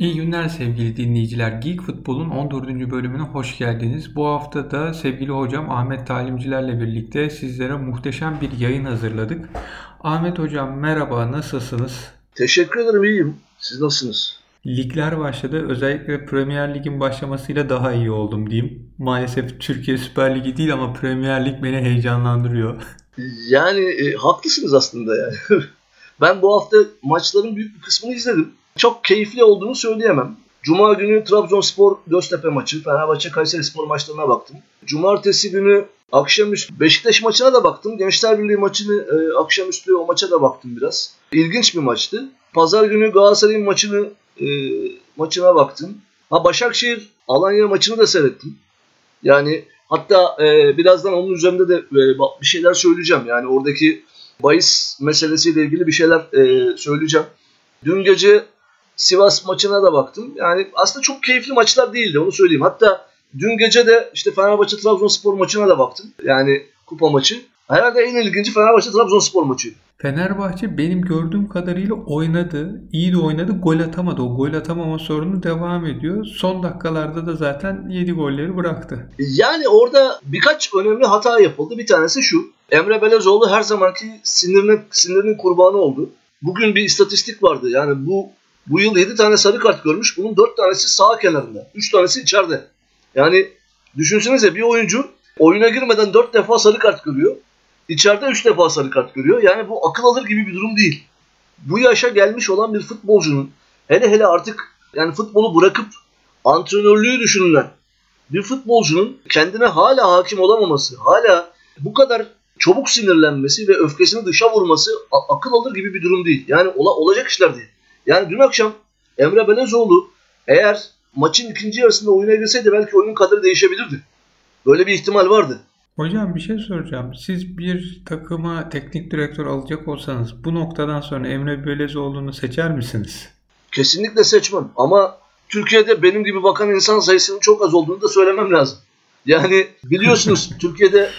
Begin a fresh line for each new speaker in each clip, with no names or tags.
İyi günler sevgili dinleyiciler. Geek Futbol'un 14. bölümüne hoş geldiniz. Bu hafta da sevgili hocam Ahmet Talimcilerle birlikte sizlere muhteşem bir yayın hazırladık. Ahmet hocam merhaba, nasılsınız?
Teşekkür ederim, iyiyim. Siz nasılsınız?
Ligler başladı. Özellikle Premier Lig'in başlamasıyla daha iyi oldum diyeyim. Maalesef Türkiye Süper Ligi değil ama Premier Lig beni heyecanlandırıyor.
Yani e, haklısınız aslında yani. ben bu hafta maçların büyük bir kısmını izledim çok keyifli olduğunu söyleyemem. Cuma günü Trabzonspor Göztepe maçı, Fenerbahçe Kayseri Spor maçlarına baktım. Cumartesi günü akşamüstü Beşiktaş maçına da baktım. Gençler Birliği maçını e, akşamüstü o maça da baktım biraz. İlginç bir maçtı. Pazar günü Galatasaray'ın maçını e, maçına baktım. Ha Başakşehir Alanya maçını da seyrettim. Yani hatta e, birazdan onun üzerinde de e, bir şeyler söyleyeceğim. Yani oradaki bahis meselesiyle ilgili bir şeyler e, söyleyeceğim. Dün gece Sivas maçına da baktım. Yani aslında çok keyifli maçlar değildi onu söyleyeyim. Hatta dün gece de işte Fenerbahçe Trabzonspor maçına da baktım. Yani kupa maçı. Herhalde en ilginci Fenerbahçe Trabzonspor maçı.
Fenerbahçe benim gördüğüm kadarıyla oynadı. İyi de oynadı. Gol atamadı. O gol atamama sorunu devam ediyor. Son dakikalarda da zaten 7 golleri bıraktı.
Yani orada birkaç önemli hata yapıldı. Bir tanesi şu. Emre Belezoğlu her zamanki sinirinin, sinirinin kurbanı oldu. Bugün bir istatistik vardı. Yani bu bu yıl 7 tane sarı kart görmüş. Bunun 4 tanesi sağ kenarında. 3 tanesi içeride. Yani düşünsenize bir oyuncu oyuna girmeden 4 defa sarı kart görüyor. İçeride 3 defa sarı kart görüyor. Yani bu akıl alır gibi bir durum değil. Bu yaşa gelmiş olan bir futbolcunun hele hele artık yani futbolu bırakıp antrenörlüğü düşünülen bir futbolcunun kendine hala hakim olamaması, hala bu kadar çabuk sinirlenmesi ve öfkesini dışa vurması akıl alır gibi bir durum değil. Yani ola, olacak işler değil. Yani dün akşam Emre Belezoğlu eğer maçın ikinci yarısında oyuna girseydi belki oyunun kaderi değişebilirdi. Böyle bir ihtimal vardı.
Hocam bir şey soracağım. Siz bir takıma teknik direktör alacak olsanız bu noktadan sonra Emre Belezoğlu'nu seçer misiniz?
Kesinlikle seçmem ama Türkiye'de benim gibi bakan insan sayısının çok az olduğunu da söylemem lazım. Yani biliyorsunuz Türkiye'de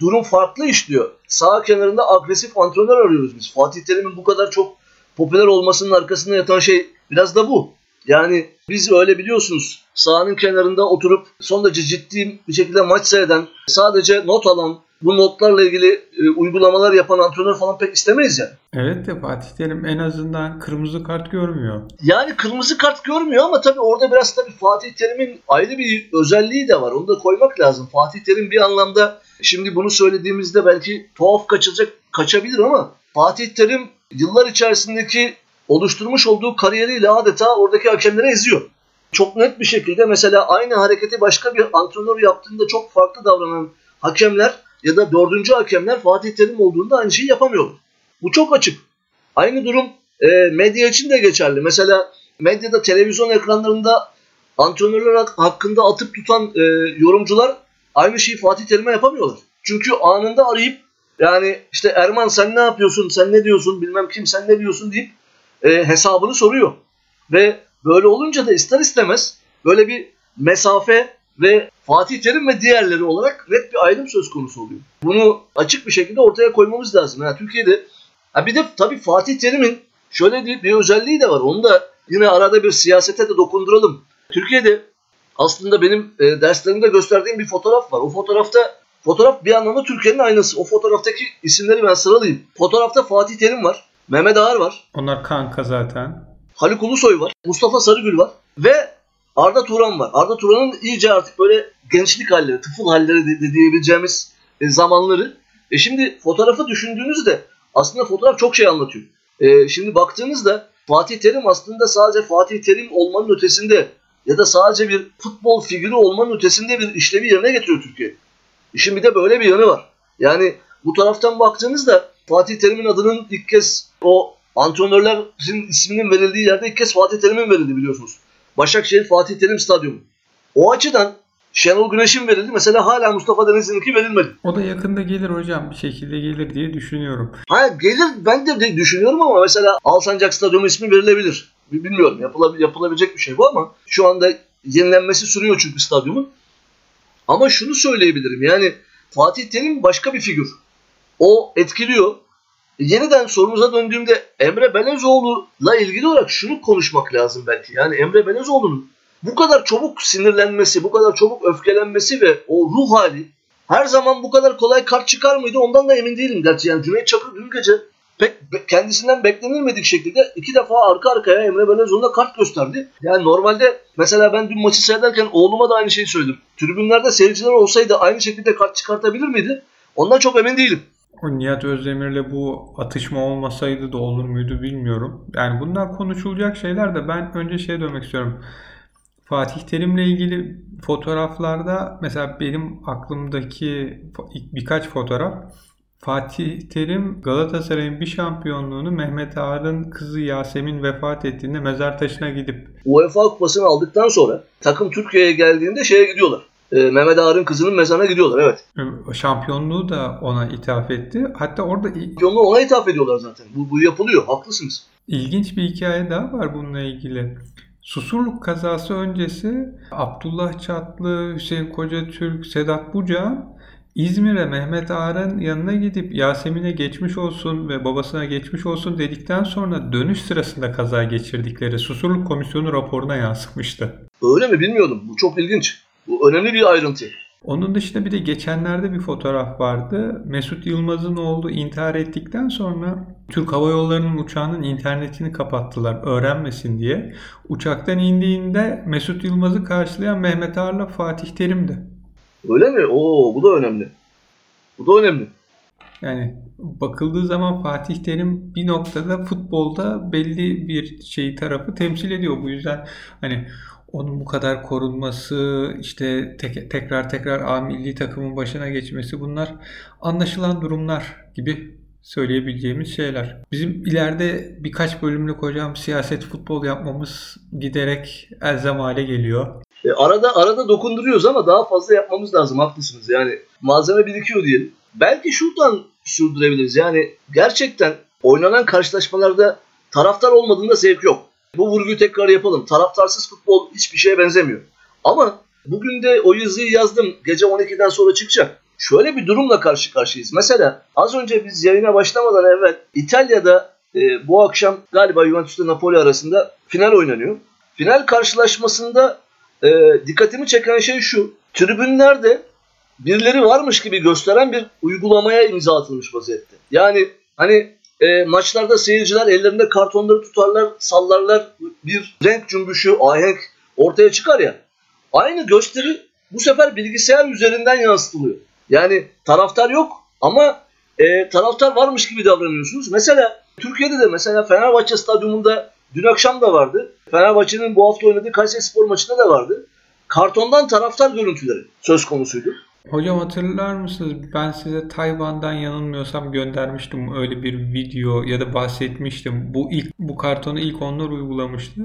durum farklı işliyor. Sağ kenarında agresif antrenör arıyoruz biz. Fatih Terim'in bu kadar çok popüler olmasının arkasında yatan şey biraz da bu. Yani biz öyle biliyorsunuz sahanın kenarında oturup son derece ciddi bir şekilde maç seyreden, sadece not alan, bu notlarla ilgili e, uygulamalar yapan antrenör falan pek istemeyiz yani.
Evet de Fatih Terim en azından kırmızı kart görmüyor.
Yani kırmızı kart görmüyor ama tabii orada biraz tabii Fatih Terim'in ayrı bir özelliği de var. Onu da koymak lazım. Fatih Terim bir anlamda şimdi bunu söylediğimizde belki tuhaf kaçacak kaçabilir ama Fatih Terim yıllar içerisindeki oluşturmuş olduğu kariyeriyle adeta oradaki hakemleri eziyor. Çok net bir şekilde mesela aynı hareketi başka bir antrenör yaptığında çok farklı davranan hakemler ya da dördüncü hakemler Fatih Terim olduğunda aynı şeyi yapamıyorlar. Bu çok açık. Aynı durum e, medya için de geçerli. Mesela medyada televizyon ekranlarında antrenörler hakkında atıp tutan e, yorumcular aynı şeyi Fatih Terim'e yapamıyorlar. Çünkü anında arayıp yani işte Erman sen ne yapıyorsun, sen ne diyorsun, bilmem kim sen ne diyorsun deyip e, hesabını soruyor. Ve böyle olunca da ister istemez böyle bir mesafe ve Fatih Terim ve diğerleri olarak net bir ayrım söz konusu oluyor. Bunu açık bir şekilde ortaya koymamız lazım. Yani Türkiye'de ha bir de tabii Fatih Terim'in şöyle bir, bir özelliği de var. Onu da yine arada bir siyasete de dokunduralım. Türkiye'de aslında benim e, derslerimde gösterdiğim bir fotoğraf var. O fotoğrafta Fotoğraf bir anlamda Türkiye'nin aynası. O fotoğraftaki isimleri ben sıralayayım. Fotoğrafta Fatih Terim var. Mehmet Ağar var.
Onlar kanka zaten.
Haluk Ulusoy var. Mustafa Sarıgül var. Ve Arda Turan var. Arda Turan'ın iyice artık böyle gençlik halleri, tıfıl halleri de, diyebileceğimiz e, zamanları. E şimdi fotoğrafı düşündüğünüzde aslında fotoğraf çok şey anlatıyor. E, şimdi baktığınızda Fatih Terim aslında sadece Fatih Terim olmanın ötesinde ya da sadece bir futbol figürü olmanın ötesinde bir işlevi yerine getiriyor Türkiye. İşin bir de böyle bir yanı var. Yani bu taraftan baktığınızda Fatih Terim'in adının ilk kez o antrenörlerin isminin verildiği yerde ilk kez Fatih Terim'in verildi biliyorsunuz. Başakşehir Fatih Terim Stadyumu. O açıdan Şenol Güneş'in verildi. Mesela hala Mustafa Denizli'ninki verilmedi.
O da yakında gelir hocam. Bir şekilde gelir diye düşünüyorum.
Ha gelir ben de düşünüyorum ama mesela Alsancak Stadyumu ismi verilebilir. Bilmiyorum yapılab yapılabilecek bir şey bu ama şu anda yenilenmesi sürüyor çünkü stadyumun. Ama şunu söyleyebilirim yani Fatih Terim başka bir figür. O etkiliyor. yeniden sorumuza döndüğümde Emre Belezoğlu'la ilgili olarak şunu konuşmak lazım belki. Yani Emre Belezoğlu'nun bu kadar çabuk sinirlenmesi, bu kadar çabuk öfkelenmesi ve o ruh hali her zaman bu kadar kolay kart çıkar mıydı ondan da emin değilim gerçi. Yani Cüneyt Çakır dün gece pek kendisinden beklenilmedik şekilde iki defa arka arkaya Emre Belözoğlu'na kart gösterdi. Yani normalde mesela ben dün maçı seyrederken oğluma da aynı şeyi söyledim. Tribünlerde seyirciler olsaydı aynı şekilde kart çıkartabilir miydi? Ondan çok emin değilim.
Nihat Özdemir'le bu atışma olmasaydı da olur muydu bilmiyorum. Yani bunlar konuşulacak şeyler de ben önce şeye dönmek istiyorum. Fatih Terim'le ilgili fotoğraflarda mesela benim aklımdaki birkaç fotoğraf Fatih Terim Galatasaray'ın bir şampiyonluğunu Mehmet Ağar'ın kızı Yasemin vefat ettiğinde mezar taşına gidip
UEFA kupasını aldıktan sonra takım Türkiye'ye geldiğinde şeye gidiyorlar. Ee, Mehmet Ağar'ın kızının mezarına gidiyorlar evet.
Şampiyonluğu da ona ithaf etti. Hatta orada
şampiyonluğu ona ithaf ediyorlar zaten. Bu, bu yapılıyor. Haklısınız.
İlginç bir hikaye daha var bununla ilgili. Susurluk kazası öncesi Abdullah Çatlı, Hüseyin Kocatürk, Sedat Buca İzmir'e Mehmet Ağar'ın yanına gidip Yasemin'e geçmiş olsun ve babasına geçmiş olsun dedikten sonra dönüş sırasında kaza geçirdikleri Susurluk Komisyonu raporuna yansımıştı.
Öyle mi bilmiyordum. Bu çok ilginç. Bu önemli bir ayrıntı.
Onun dışında bir de geçenlerde bir fotoğraf vardı. Mesut Yılmaz'ın oğlu intihar ettikten sonra Türk Hava Yolları'nın uçağının internetini kapattılar öğrenmesin diye. Uçaktan indiğinde Mesut Yılmaz'ı karşılayan Mehmet Ağar'la Fatih Terim'di.
Öyle mi? Oo bu da önemli. Bu da önemli.
Yani bakıldığı zaman Fatih Terim bir noktada futbolda belli bir şey tarafı temsil ediyor. Bu yüzden hani onun bu kadar korunması, işte tek, tekrar tekrar A milli takımın başına geçmesi bunlar anlaşılan durumlar gibi söyleyebileceğimiz şeyler. Bizim ileride birkaç bölümlük hocam siyaset futbol yapmamız giderek elzem hale geliyor.
E, arada arada dokunduruyoruz ama daha fazla yapmamız lazım. Haklısınız. Yani malzeme birikiyor diyelim. Belki şuradan sürdürebiliriz. Yani gerçekten oynanan karşılaşmalarda taraftar olmadığında zevk yok. Bu vurguyu tekrar yapalım. Taraftarsız futbol hiçbir şeye benzemiyor. Ama bugün de o yazıyı yazdım. Gece 12'den sonra çıkacak. Şöyle bir durumla karşı karşıyayız. Mesela az önce biz yayına başlamadan evvel İtalya'da e, bu akşam galiba Juventus ile Napoli arasında final oynanıyor. Final karşılaşmasında e, dikkatimi çeken şey şu. Tribünlerde birileri varmış gibi gösteren bir uygulamaya imza atılmış vaziyette. Yani hani e, maçlarda seyirciler ellerinde kartonları tutarlar, sallarlar, bir renk cümbüşü, ahenk ortaya çıkar ya. Aynı gösteri bu sefer bilgisayar üzerinden yansıtılıyor. Yani taraftar yok ama e, taraftar varmış gibi davranıyorsunuz. Mesela Türkiye'de de mesela Fenerbahçe stadyumunda dün akşam da vardı. Fenerbahçe'nin bu hafta oynadığı Kayseri Spor maçında da vardı. Kartondan taraftar görüntüleri söz konusuydu.
Hocam hatırlar mısınız? Ben size Tayvan'dan yanılmıyorsam göndermiştim öyle bir video ya da bahsetmiştim. Bu ilk bu kartonu ilk onlar uygulamıştı.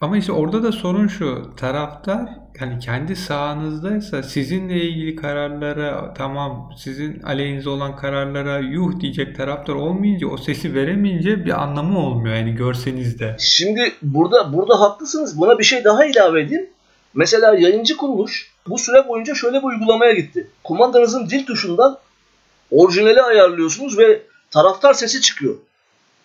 Ama işte orada da sorun şu. Taraftar yani kendi sahanızdaysa sizinle ilgili kararlara tamam sizin aleyhinize olan kararlara yuh diyecek taraftar olmayınca o sesi veremeyince bir anlamı olmuyor yani görseniz de.
Şimdi burada burada haklısınız. Buna bir şey daha ilave edeyim. Mesela yayıncı kuruluş bu süre boyunca şöyle bir uygulamaya gitti. Kumandanızın dil tuşundan orijinali ayarlıyorsunuz ve taraftar sesi çıkıyor.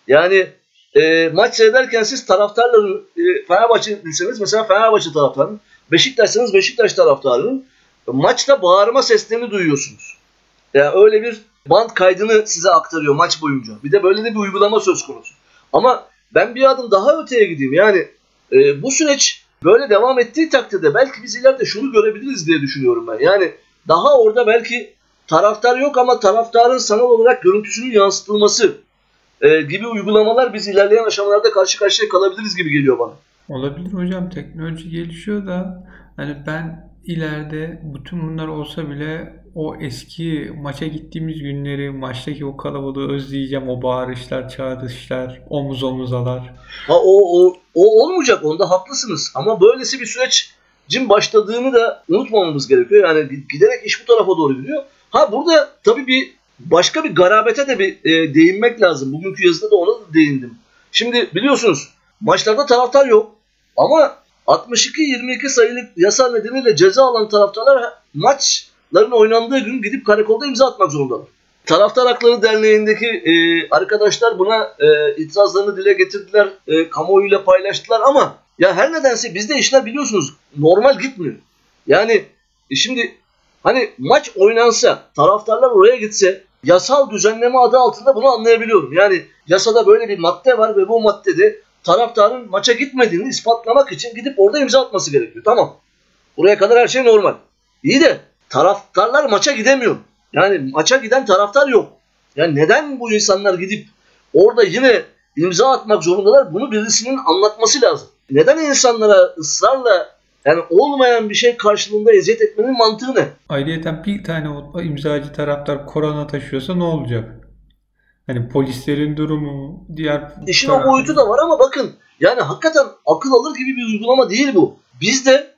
Yani e, maç seyrederken siz taraftarların e, Fenerbahçe'liyseniz mesela Fenerbahçe taraftarının, Beşiktaş'sanız Beşiktaş taraftarının maçta bağırma seslerini duyuyorsunuz. Yani öyle bir band kaydını size aktarıyor maç boyunca. Bir de böyle de bir uygulama söz konusu. Ama ben bir adım daha öteye gideyim. Yani e, bu süreç böyle devam ettiği takdirde belki biz ileride şunu görebiliriz diye düşünüyorum ben. Yani daha orada belki taraftar yok ama taraftarın sanal olarak görüntüsünün yansıtılması e, gibi uygulamalar biz ilerleyen aşamalarda karşı karşıya kalabiliriz gibi geliyor bana.
Olabilir hocam teknoloji gelişiyor da hani ben ileride bütün bunlar olsa bile o eski maça gittiğimiz günleri, maçtaki o kalabalığı özleyeceğim. O bağırışlar, çağrışlar, omuz omuzalar.
Ha o, o, o olmayacak onda haklısınız. Ama böylesi bir sürecin başladığını da unutmamamız gerekiyor. Yani giderek iş bu tarafa doğru gidiyor. Ha burada tabii bir başka bir garabete de bir e, değinmek lazım. Bugünkü yazıda da ona da değindim. Şimdi biliyorsunuz maçlarda taraftar yok. Ama 62-22 sayılık yasa nedeniyle ceza alan taraftarlar maçların oynandığı gün gidip karakolda imza atmak zorundalar. Taraftar Hakları Derneği'ndeki e, arkadaşlar buna e, itirazlarını dile getirdiler, e, kamuoyuyla paylaştılar ama ya her nedense bizde işler biliyorsunuz normal gitmiyor. Yani e, şimdi hani maç oynansa, taraftarlar oraya gitse yasal düzenleme adı altında bunu anlayabiliyorum. Yani yasada böyle bir madde var ve bu maddede taraftarın maça gitmediğini ispatlamak için gidip orada imza atması gerekiyor. Tamam. Buraya kadar her şey normal. İyi de taraftarlar maça gidemiyor. Yani maça giden taraftar yok. Yani neden bu insanlar gidip orada yine imza atmak zorundalar? Bunu birisinin anlatması lazım. Neden insanlara ısrarla yani olmayan bir şey karşılığında eziyet etmenin mantığı ne?
Ayrıca bir tane o imzacı taraftar korona taşıyorsa ne olacak? Hani polislerin durumu, diğer...
İşin o boyutu da var ama bakın yani hakikaten akıl alır gibi bir uygulama değil bu. Biz de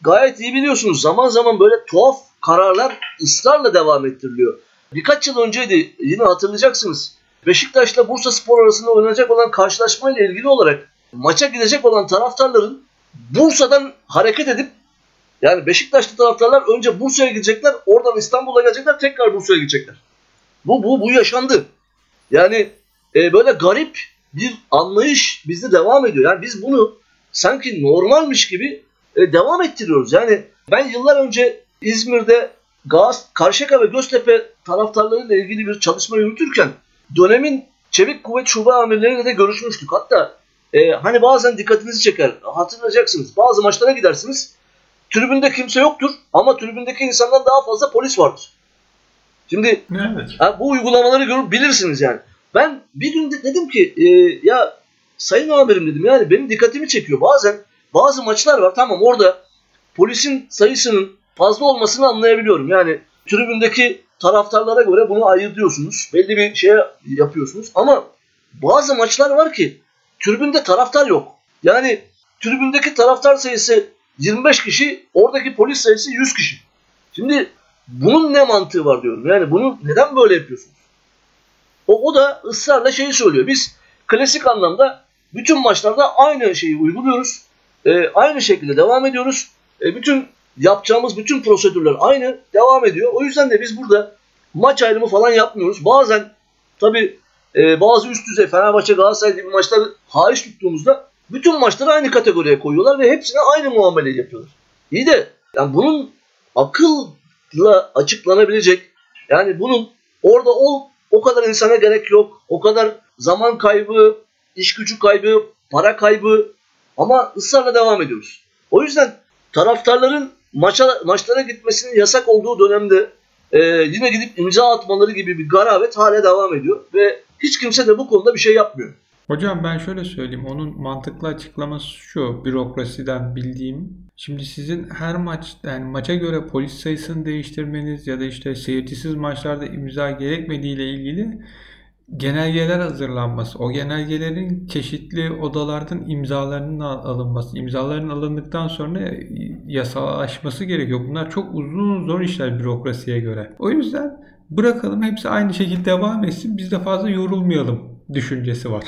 gayet iyi biliyorsunuz zaman zaman böyle tuhaf kararlar ısrarla devam ettiriliyor. Birkaç yıl önceydi yine hatırlayacaksınız. Beşiktaş'la Bursa Spor arasında oynanacak olan karşılaşmayla ilgili olarak maça gidecek olan taraftarların Bursa'dan hareket edip yani Beşiktaşlı taraftarlar önce Bursa'ya gidecekler, oradan İstanbul'a gelecekler, tekrar Bursa'ya gidecekler. Bu bu bu yaşandı. Yani e, böyle garip bir anlayış bizde devam ediyor. Yani biz bunu sanki normalmiş gibi e, devam ettiriyoruz. Yani ben yıllar önce İzmir'de Gaz, Karşıyaka ve Göztepe taraftarlarıyla ilgili bir çalışma yürütürken dönemin Çevik Kuvvet Şube amirleriyle de görüşmüştük. Hatta e, hani bazen dikkatinizi çeker. Hatırlayacaksınız. Bazı maçlara gidersiniz. Tribünde kimse yoktur ama tribündeki insandan daha fazla polis vardır. Şimdi evet. ha, bu uygulamaları görüp bilirsiniz yani. Ben bir gün de dedim ki e, ya sayın amirim dedim yani benim dikkatimi çekiyor. Bazen bazı maçlar var tamam orada polisin sayısının fazla olmasını anlayabiliyorum. Yani tribündeki taraftarlara göre bunu ayırıyorsunuz. Belli bir şeye yapıyorsunuz. Ama bazı maçlar var ki tribünde taraftar yok. Yani tribündeki taraftar sayısı 25 kişi, oradaki polis sayısı 100 kişi. Şimdi bunun ne mantığı var diyorum. Yani bunu neden böyle yapıyorsunuz? O, o da ısrarla şeyi söylüyor. Biz klasik anlamda bütün maçlarda aynı şeyi uyguluyoruz. E, aynı şekilde devam ediyoruz. E, bütün yapacağımız bütün prosedürler aynı devam ediyor. O yüzden de biz burada maç ayrımı falan yapmıyoruz. Bazen tabi e, bazı üst düzey Fenerbahçe Galatasaray gibi maçları hariç tuttuğumuzda bütün maçları aynı kategoriye koyuyorlar ve hepsine aynı muamele yapıyorlar. İyi de yani bunun akılla açıklanabilecek yani bunun orada o, o kadar insana gerek yok. O kadar zaman kaybı, iş gücü kaybı, para kaybı ama ısrarla devam ediyoruz. O yüzden taraftarların maça, maçlara gitmesinin yasak olduğu dönemde e, yine gidip imza atmaları gibi bir garabet hala devam ediyor ve hiç kimse de bu konuda bir şey yapmıyor.
Hocam ben şöyle söyleyeyim. Onun mantıklı açıklaması şu bürokrasiden bildiğim. Şimdi sizin her maç yani maça göre polis sayısını değiştirmeniz ya da işte seyircisiz maçlarda imza gerekmediği ile ilgili genelgeler hazırlanması, o genelgelerin çeşitli odalardan imzalarının alınması, imzaların alındıktan sonra yasalaşması gerekiyor. Bunlar çok uzun zor işler bürokrasiye göre. O yüzden bırakalım hepsi aynı şekilde devam etsin. Biz de fazla yorulmayalım düşüncesi var.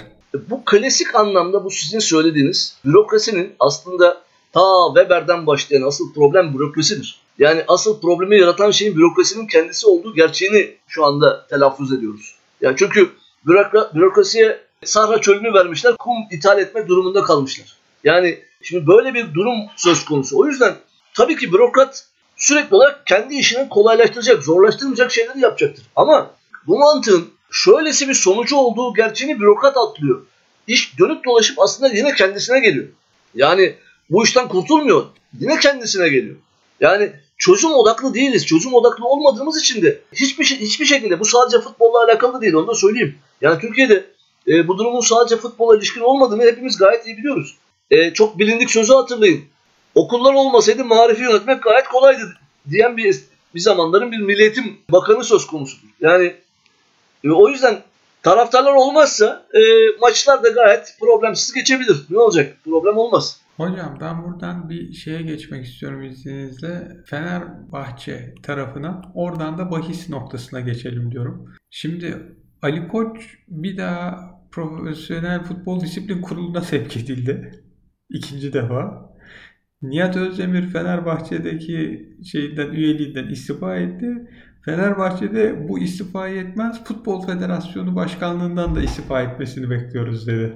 Bu klasik anlamda bu sizin söylediğiniz bürokrasinin aslında ta Weber'den başlayan asıl problem bürokrasidir. Yani asıl problemi yaratan şeyin bürokrasinin kendisi olduğu gerçeğini şu anda telaffuz ediyoruz. Yani çünkü bürokra, bürokrasiye Sahra çölünü vermişler, kum ithal etme durumunda kalmışlar. Yani şimdi böyle bir durum söz konusu. O yüzden tabii ki bürokrat sürekli olarak kendi işini kolaylaştıracak, zorlaştırmayacak şeyleri yapacaktır. Ama bu mantığın şöylesi bir sonucu olduğu gerçeğini bürokrat atlıyor. İş dönüp dolaşıp aslında yine kendisine geliyor. Yani bu işten kurtulmuyor. Yine kendisine geliyor. Yani çözüm odaklı değiliz. Çözüm odaklı olmadığımız için de hiçbir şey, hiçbir şekilde bu sadece futbolla alakalı değil onu da söyleyeyim. Yani Türkiye'de e, bu durumun sadece futbola ilişkin olmadığını hepimiz gayet iyi biliyoruz. E, çok bilindik sözü hatırlayın. Okullar olmasaydı marifi yönetmek gayet kolaydı diyen bir bir zamanların bir milliyetim bakanı söz konusudur. Yani e, o yüzden taraftarlar olmazsa e, maçlar da gayet problemsiz geçebilir. Ne olacak? Problem olmaz.
Hocam ben buradan bir şeye geçmek istiyorum izninizle. Fenerbahçe tarafına oradan da bahis noktasına geçelim diyorum. Şimdi Ali Koç bir daha Profesyonel Futbol Disiplin Kurulu'na sevk edildi. İkinci defa. Nihat Özdemir Fenerbahçe'deki şeyden üyeliğinden istifa etti. Fenerbahçe'de bu istifa etmez. Futbol Federasyonu Başkanlığından da istifa etmesini bekliyoruz dedi.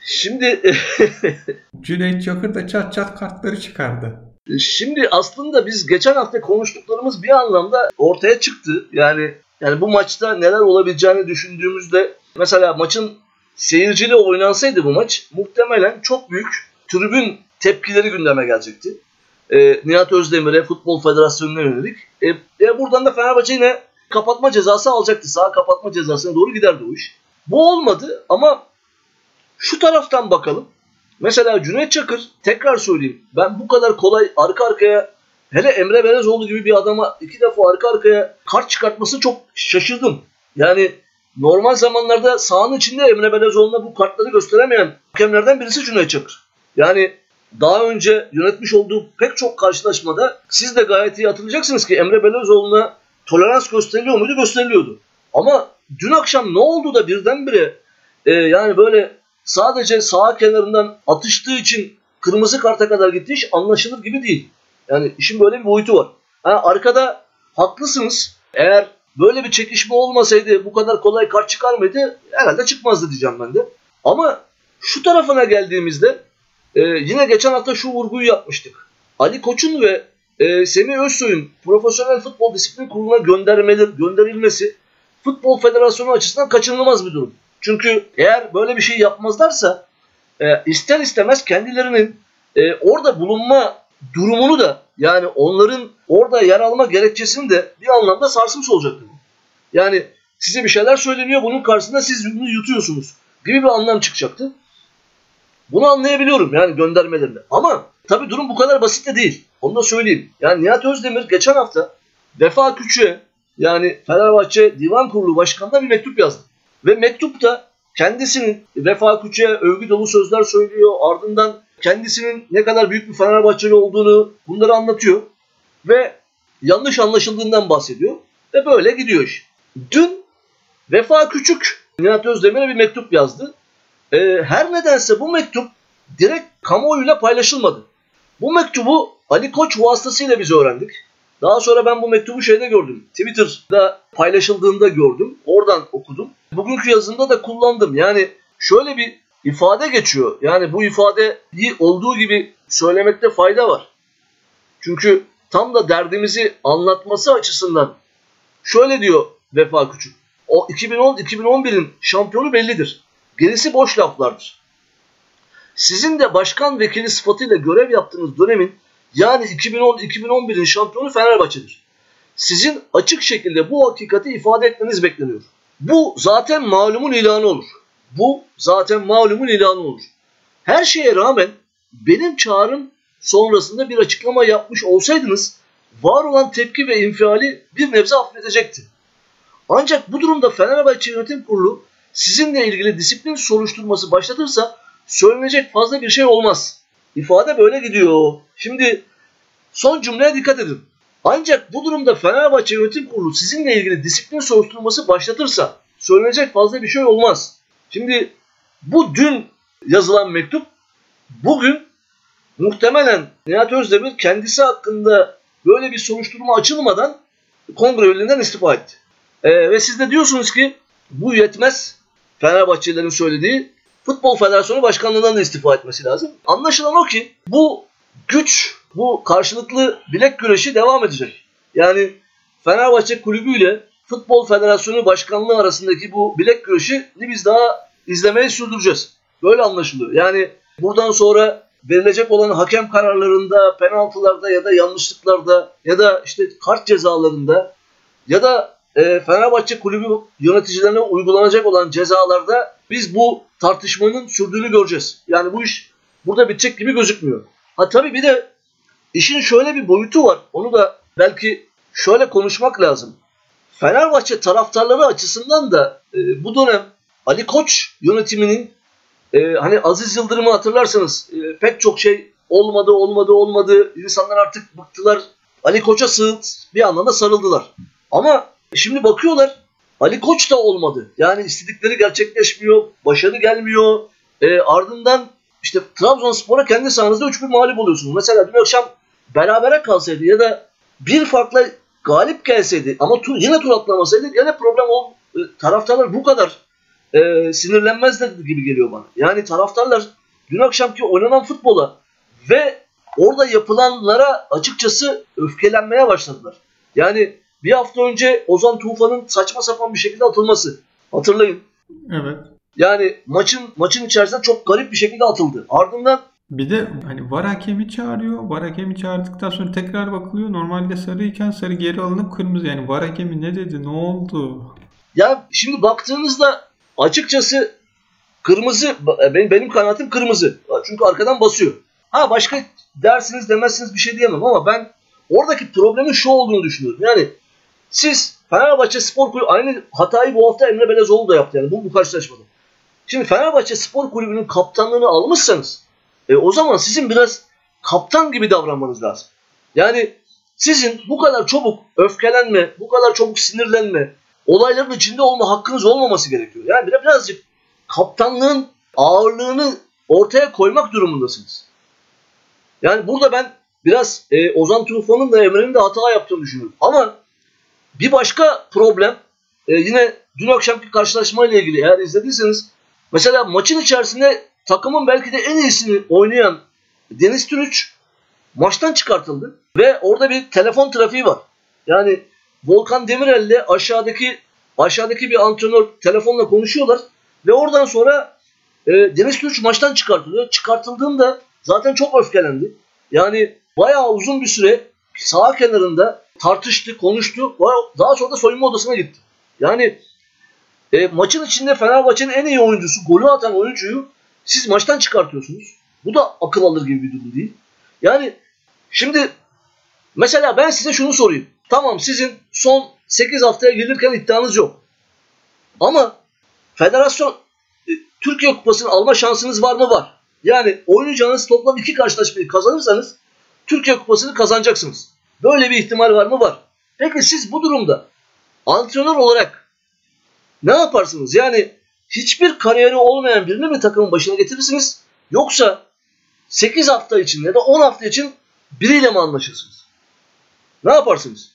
Şimdi
Cüneyt Çakır da çat çat kartları çıkardı.
Şimdi aslında biz geçen hafta konuştuklarımız bir anlamda ortaya çıktı. Yani yani bu maçta neler olabileceğini düşündüğümüzde mesela maçın seyirciyle oynansaydı bu maç muhtemelen çok büyük tribün tepkileri gündeme gelecekti. Ee, Nihat Özdemir'e Futbol Federasyonu'na yönelik. E, e, buradan da Fenerbahçe yine kapatma cezası alacaktı. Sağ kapatma cezasına doğru giderdi o iş. Bu olmadı ama şu taraftan bakalım. Mesela Cüneyt Çakır tekrar söyleyeyim. Ben bu kadar kolay arka arkaya hele Emre Belezoğlu gibi bir adama iki defa arka arkaya kart çıkartması çok şaşırdım. Yani normal zamanlarda sahanın içinde Emre Belezoğlu'na bu kartları gösteremeyen hakemlerden birisi Cüneyt Çakır. Yani daha önce yönetmiş olduğu pek çok karşılaşmada siz de gayet iyi hatırlayacaksınız ki Emre Belezoğlu'na tolerans gösteriliyor muydu? Gösteriliyordu. Ama dün akşam ne oldu da birdenbire e, yani böyle sadece sağ kenarından atıştığı için kırmızı karta kadar gittiği iş anlaşılır gibi değil. Yani işin böyle bir boyutu var. Yani arkada haklısınız. Eğer böyle bir çekişme olmasaydı bu kadar kolay kart çıkar mıydı? Herhalde çıkmazdı diyeceğim ben de. Ama şu tarafına geldiğimizde e, yine geçen hafta şu vurguyu yapmıştık. Ali Koç'un ve e, Semih Özsoy'un Profesyonel Futbol Disiplin Kurulu'na göndermeleri, gönderilmesi Futbol Federasyonu açısından kaçınılmaz bir durum. Çünkü eğer böyle bir şey yapmazlarsa e, ister istemez kendilerinin e, orada bulunma durumunu da yani onların orada yer alma gerekçesini de bir anlamda sarsmış olacaktır. Yani size bir şeyler söyleniyor bunun karşısında siz bunu yutuyorsunuz gibi bir anlam çıkacaktı. Bunu anlayabiliyorum yani göndermelerini. Ama tabii durum bu kadar basit de değil. Onu da söyleyeyim. Yani Nihat Özdemir geçen hafta Vefa Küçük'e yani Fenerbahçe Divan Kurulu Başkanı'na bir mektup yazdı. Ve mektupta kendisinin Vefa Küçük'e övgü dolu sözler söylüyor. Ardından kendisinin ne kadar büyük bir Fenerbahçeli olduğunu bunları anlatıyor. Ve yanlış anlaşıldığından bahsediyor. Ve böyle gidiyor iş. Dün Vefa Küçük Nihat Özdemir'e bir mektup yazdı. Ee, her nedense bu mektup direkt kamuoyuyla paylaşılmadı. Bu mektubu Ali Koç vasıtasıyla biz öğrendik. Daha sonra ben bu mektubu şeyde gördüm. Twitter'da paylaşıldığında gördüm. Oradan okudum. Bugünkü yazımda da kullandım. Yani şöyle bir ifade geçiyor. Yani bu ifadeyi olduğu gibi söylemekte fayda var. Çünkü tam da derdimizi anlatması açısından şöyle diyor Vefa Küçük. O 2010-2011'in şampiyonu bellidir. Gerisi boş laflardır. Sizin de başkan vekili sıfatıyla görev yaptığınız dönemin yani 2010-2011'in şampiyonu Fenerbahçe'dir. Sizin açık şekilde bu hakikati ifade etmeniz bekleniyor. Bu zaten malumun ilanı olur. Bu zaten malumun ilanı olur. Her şeye rağmen benim çağrım sonrasında bir açıklama yapmış olsaydınız var olan tepki ve infiali bir nebze affedecekti. Ancak bu durumda Fenerbahçe Yönetim Kurulu sizinle ilgili disiplin soruşturması başlatırsa söylenecek fazla bir şey olmaz. İfade böyle gidiyor. Şimdi son cümleye dikkat edin. Ancak bu durumda Fenerbahçe Yönetim Kurulu sizinle ilgili disiplin soruşturması başlatırsa söylenecek fazla bir şey olmaz. Şimdi bu dün yazılan mektup bugün muhtemelen Nihat Özdemir kendisi hakkında böyle bir soruşturma açılmadan kongre üyeliğinden istifa etti. Ee, ve siz de diyorsunuz ki bu yetmez. Fenerbahçelilerin söylediği Futbol Federasyonu Başkanlığından da istifa etmesi lazım. Anlaşılan o ki bu güç, bu karşılıklı bilek güreşi devam edecek. Yani Fenerbahçe Kulübü ile Futbol Federasyonu Başkanlığı arasındaki bu bilek güreşini biz daha izlemeyi sürdüreceğiz. Böyle anlaşılıyor. Yani buradan sonra verilecek olan hakem kararlarında, penaltılarda ya da yanlışlıklarda ya da işte kart cezalarında ya da e, Fenerbahçe kulübü yöneticilerine uygulanacak olan cezalarda biz bu tartışmanın sürdüğünü göreceğiz. Yani bu iş burada bitecek gibi gözükmüyor. Ha tabii bir de işin şöyle bir boyutu var. Onu da belki şöyle konuşmak lazım. Fenerbahçe taraftarları açısından da e, bu dönem Ali Koç yönetiminin e, hani Aziz Yıldırım'ı hatırlarsanız e, pek çok şey olmadı olmadı olmadı. İnsanlar artık bıktılar. Ali Koç'a sığınt bir anlamda sarıldılar. Ama şimdi bakıyorlar Ali Koç da olmadı. Yani istedikleri gerçekleşmiyor. Başarı gelmiyor. E, ardından işte Trabzonspor'a kendi sahanızda 3-1 mağlup oluyorsunuz. Mesela dün akşam berabere kalsaydı ya da bir farkla galip gelseydi ama tur, yine tur atlamasaydı gene problem o e, taraftarlar bu kadar e, sinirlenmezler gibi geliyor bana. Yani taraftarlar dün akşamki oynanan futbola ve orada yapılanlara açıkçası öfkelenmeye başladılar. Yani bir hafta önce Ozan Tufan'ın saçma sapan bir şekilde atılması. Hatırlayın.
Evet.
Yani maçın maçın içerisinde çok garip bir şekilde atıldı. Ardından
Bir de hani var hakemi çağırıyor. Var hakemi çağırdıktan sonra tekrar bakılıyor. Normalde sarıyken sarı geri alınıp kırmızı. Yani var hakemi ne dedi? Ne oldu?
ya şimdi baktığınızda açıkçası kırmızı benim, benim kanaatim kırmızı. Çünkü arkadan basıyor. Ha başka dersiniz demezsiniz bir şey diyemem ama ben oradaki problemin şu olduğunu düşünüyorum. Yani siz Fenerbahçe Spor Kulübü aynı hatayı bu hafta Emre Belezoğlu da yaptı yani bu, bu karşılaşmada. Şimdi Fenerbahçe Spor Kulübü'nün kaptanlığını almışsanız e, o zaman sizin biraz kaptan gibi davranmanız lazım. Yani sizin bu kadar çabuk öfkelenme, bu kadar çabuk sinirlenme, olayların içinde olma hakkınız olmaması gerekiyor. Yani biraz birazcık kaptanlığın ağırlığını ortaya koymak durumundasınız. Yani burada ben biraz e, Ozan Tufan'ın da Emre'nin de hata yaptığını düşünüyorum. Ama bir başka problem e, yine dün akşamki karşılaşmayla ilgili eğer izlediyseniz mesela maçın içerisinde takımın belki de en iyisini oynayan Deniz Türüç maçtan çıkartıldı ve orada bir telefon trafiği var. Yani Volkan Demirel'le aşağıdaki aşağıdaki bir antrenör telefonla konuşuyorlar ve oradan sonra e, Deniz Türüç maçtan çıkartılıyor. Çıkartıldığında zaten çok öfkelendi. Yani bayağı uzun bir süre sağ kenarında tartıştı, konuştu. Daha sonra da soyunma odasına gitti. Yani e, maçın içinde Fenerbahçe'nin en iyi oyuncusu, golü atan oyuncuyu siz maçtan çıkartıyorsunuz. Bu da akıl alır gibi bir durum değil. Yani şimdi mesela ben size şunu sorayım. Tamam sizin son 8 haftaya gelirken iddianız yok. Ama federasyon e, Türkiye Kupası'nı alma şansınız var mı? Var. Yani oynayacağınız toplam iki karşılaşmayı kazanırsanız Türkiye Kupası'nı kazanacaksınız. Böyle bir ihtimal var mı? Var. Peki siz bu durumda antrenör olarak ne yaparsınız? Yani hiçbir kariyeri olmayan birini mi takımın başına getirirsiniz? Yoksa 8 hafta için ya da 10 hafta için biriyle mi anlaşırsınız? Ne yaparsınız?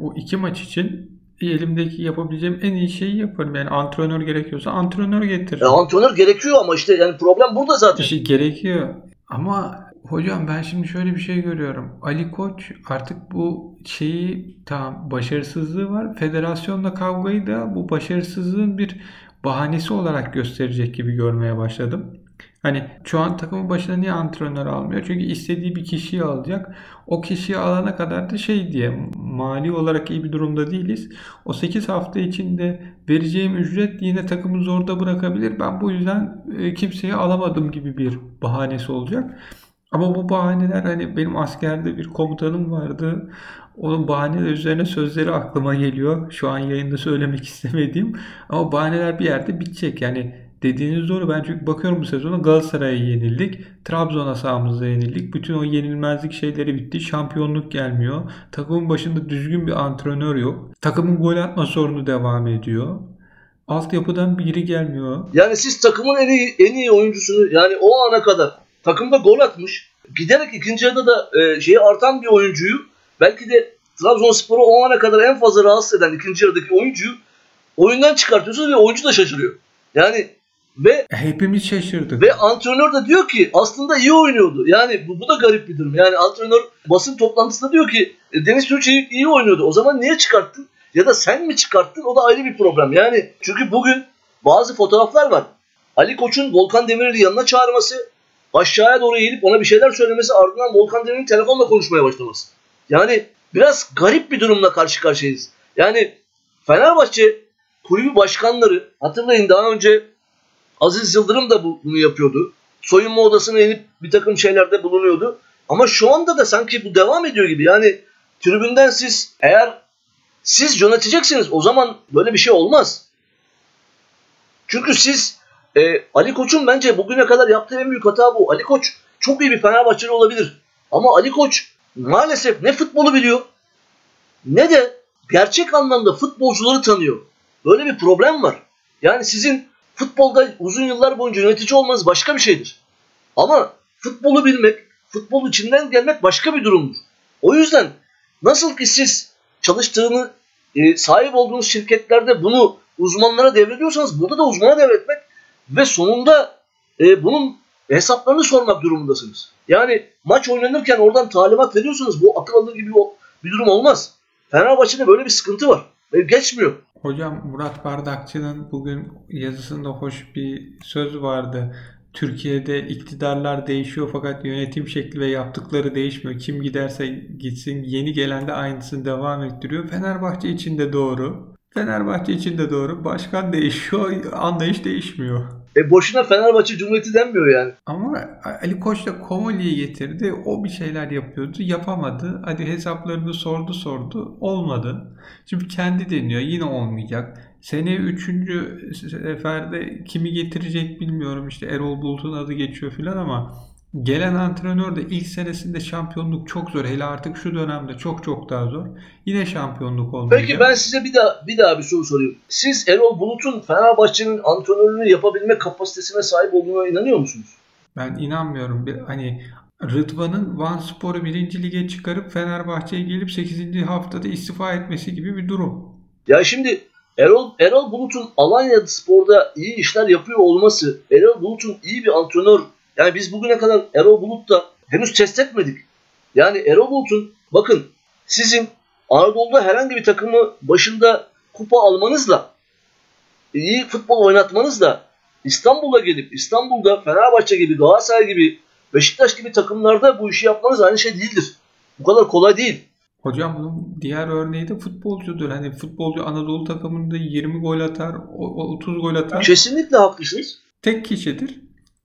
O iki maç için elimdeki yapabileceğim en iyi şeyi yaparım. Yani antrenör gerekiyorsa antrenör getiririm.
E, antrenör gerekiyor ama işte yani problem burada zaten.
İşte gerekiyor. Ama hocam ben şimdi şöyle bir şey görüyorum. Ali Koç artık bu şeyi tam başarısızlığı var. Federasyonla kavgayı da bu başarısızlığın bir bahanesi olarak gösterecek gibi görmeye başladım. Hani şu an takımın başına niye antrenör almıyor? Çünkü istediği bir kişiyi alacak. O kişiyi alana kadar da şey diye mali olarak iyi bir durumda değiliz. O 8 hafta içinde vereceğim ücret yine takımı zorda bırakabilir. Ben bu yüzden e, kimseyi alamadım gibi bir bahanesi olacak. Ama bu bahaneler hani benim askerde bir komutanım vardı. Onun bahaneler üzerine sözleri aklıma geliyor. Şu an yayında söylemek istemediğim. Ama bahaneler bir yerde bitecek. Yani dediğiniz doğru. Ben çünkü bakıyorum bu sezona Galatasaray'a yenildik. Trabzon'a sahamızda yenildik. Bütün o yenilmezlik şeyleri bitti. Şampiyonluk gelmiyor. Takımın başında düzgün bir antrenör yok. Takımın gol atma sorunu devam ediyor. Altyapıdan biri gelmiyor.
Yani siz takımın en iyi, en iyi oyuncusunu yani o ana kadar takımda gol atmış. Giderek ikinci yarıda da e, şeyi artan bir oyuncuyu belki de Trabzonspor'u o ana kadar en fazla rahatsız eden ikinci yarıdaki oyuncuyu oyundan çıkartıyorsunuz ve oyuncu da şaşırıyor. Yani ve
hepimiz şaşırdık.
Ve antrenör de diyor ki aslında iyi oynuyordu. Yani bu, bu da garip bir durum. Yani antrenör basın toplantısında diyor ki e, Deniz Türkçe iyi, iyi oynuyordu. O zaman niye çıkarttın? Ya da sen mi çıkarttın? O da ayrı bir problem. Yani çünkü bugün bazı fotoğraflar var. Ali Koç'un Volkan Demirel'i yanına çağırması, aşağıya doğru eğilip ona bir şeyler söylemesi, ardından Volkan Demirel'in telefonla konuşmaya başlaması. Yani biraz garip bir durumla karşı karşıyayız. Yani Fenerbahçe kulübü başkanları hatırlayın daha önce Aziz Yıldırım da bunu yapıyordu. Soyunma odasına inip bir takım şeylerde bulunuyordu. Ama şu anda da sanki bu devam ediyor gibi. Yani tribünden siz eğer siz yöneteceksiniz o zaman böyle bir şey olmaz. Çünkü siz e, Ali Koç'un bence bugüne kadar yaptığı en büyük hata bu. Ali Koç çok iyi bir Fenerbahçeli olabilir. Ama Ali Koç maalesef ne futbolu biliyor ne de gerçek anlamda futbolcuları tanıyor. Böyle bir problem var. Yani sizin futbolda uzun yıllar boyunca yönetici olmanız başka bir şeydir. Ama futbolu bilmek, futbol içinden gelmek başka bir durumdur. O yüzden nasıl ki siz çalıştığını e, sahip olduğunuz şirketlerde bunu uzmanlara devrediyorsanız burada da uzmana devretmek ve sonunda e, bunun hesaplarını sormak durumundasınız. Yani maç oynanırken oradan talimat veriyorsanız bu akıl alır gibi bir durum olmaz. Fenerbahçe'de böyle bir sıkıntı var. Ve geçmiyor.
Hocam Murat Bardakçı'nın bugün yazısında hoş bir söz vardı. Türkiye'de iktidarlar değişiyor fakat yönetim şekli ve yaptıkları değişmiyor. Kim giderse gitsin yeni gelen de aynısını devam ettiriyor. Fenerbahçe için de doğru. Fenerbahçe için de doğru. Başkan değişiyor, anlayış değişmiyor.
E boşuna Fenerbahçe Cumhuriyeti denmiyor yani.
Ama Ali Koç da Komoli'yi getirdi. O bir şeyler yapıyordu. Yapamadı. Hadi hesaplarını sordu sordu. Olmadı. Şimdi kendi deniyor. Yine olmayacak. Sene üçüncü seferde kimi getirecek bilmiyorum. İşte Erol Bulut'un adı geçiyor filan ama Gelen antrenör de ilk senesinde şampiyonluk çok zor. Hele artık şu dönemde çok çok daha zor. Yine şampiyonluk olmayacak.
Peki ben size bir daha bir daha bir soru sorayım. Siz Erol Bulut'un Fenerbahçe'nin antrenörlüğünü yapabilme kapasitesine sahip olduğuna inanıyor musunuz?
Ben inanmıyorum. Bir, hani Rıdvan'ın Van Spor'u 1. lige çıkarıp Fenerbahçe'ye gelip 8. haftada istifa etmesi gibi bir durum.
Ya şimdi Erol, Erol Bulut'un Alanya Spor'da iyi işler yapıyor olması, Erol Bulut'un iyi bir antrenör yani biz bugüne kadar Erol Bulut'ta henüz test etmedik. Yani Erol Bulut'un bakın sizin Anadolu'da herhangi bir takımı başında kupa almanızla iyi futbol oynatmanızla İstanbul'a gelip İstanbul'da Fenerbahçe gibi, Galatasaray gibi, Beşiktaş gibi takımlarda bu işi yapmanız aynı şey değildir. Bu kadar kolay değil.
Hocam bunun diğer örneği de futbolcudur. Hani futbolcu Anadolu takımında 20 gol atar, 30 gol atar.
Kesinlikle haklısınız.
Tek kişidir.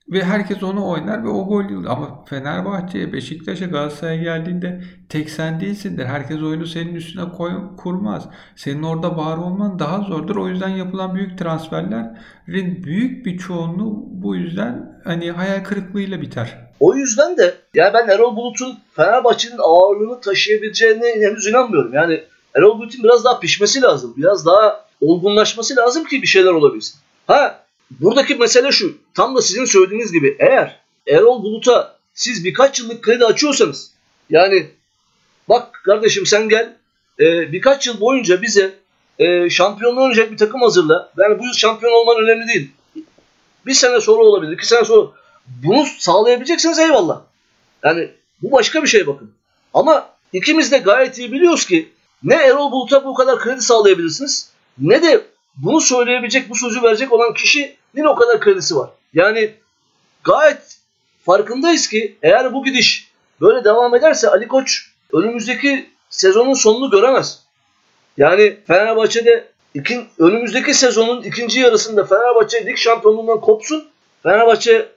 Ve herkes onu oynar ve o gol ama Fenerbahçe'ye, Beşiktaş'a, Galatasaray'a geldiğinde tek sen değilsindir. Herkes oyunu senin üstüne koy, kurmaz. Senin orada var olman daha zordur. O yüzden yapılan büyük transferlerin büyük bir çoğunluğu bu yüzden hani hayal kırıklığıyla biter.
O yüzden de ya ben Erol Bulut'un Fenerbahçe'nin ağırlığını taşıyabileceğine henüz inanmıyorum. Yani Erol Bulut'un biraz daha pişmesi lazım. Biraz daha olgunlaşması lazım ki bir şeyler olabilsin. Ha Buradaki mesele şu. Tam da sizin söylediğiniz gibi eğer Erol Bulut'a siz birkaç yıllık kredi açıyorsanız yani bak kardeşim sen gel e, birkaç yıl boyunca bize e, şampiyonluğu oynayacak bir takım hazırla. Yani bu yıl şampiyon olman önemli değil. Bir sene sonra olabilir, iki sene sonra. Bunu sağlayabileceksiniz eyvallah. Yani bu başka bir şey bakın. Ama ikimiz de gayet iyi biliyoruz ki ne Erol Bulut'a bu kadar kredi sağlayabilirsiniz ne de bunu söyleyebilecek, bu sözü verecek olan kişinin o kadar kredisi var. Yani gayet farkındayız ki eğer bu gidiş böyle devam ederse Ali Koç önümüzdeki sezonun sonunu göremez. Yani Fenerbahçe'de ikin, önümüzdeki sezonun ikinci yarısında Fenerbahçe lig şampiyonluğundan kopsun. Fenerbahçe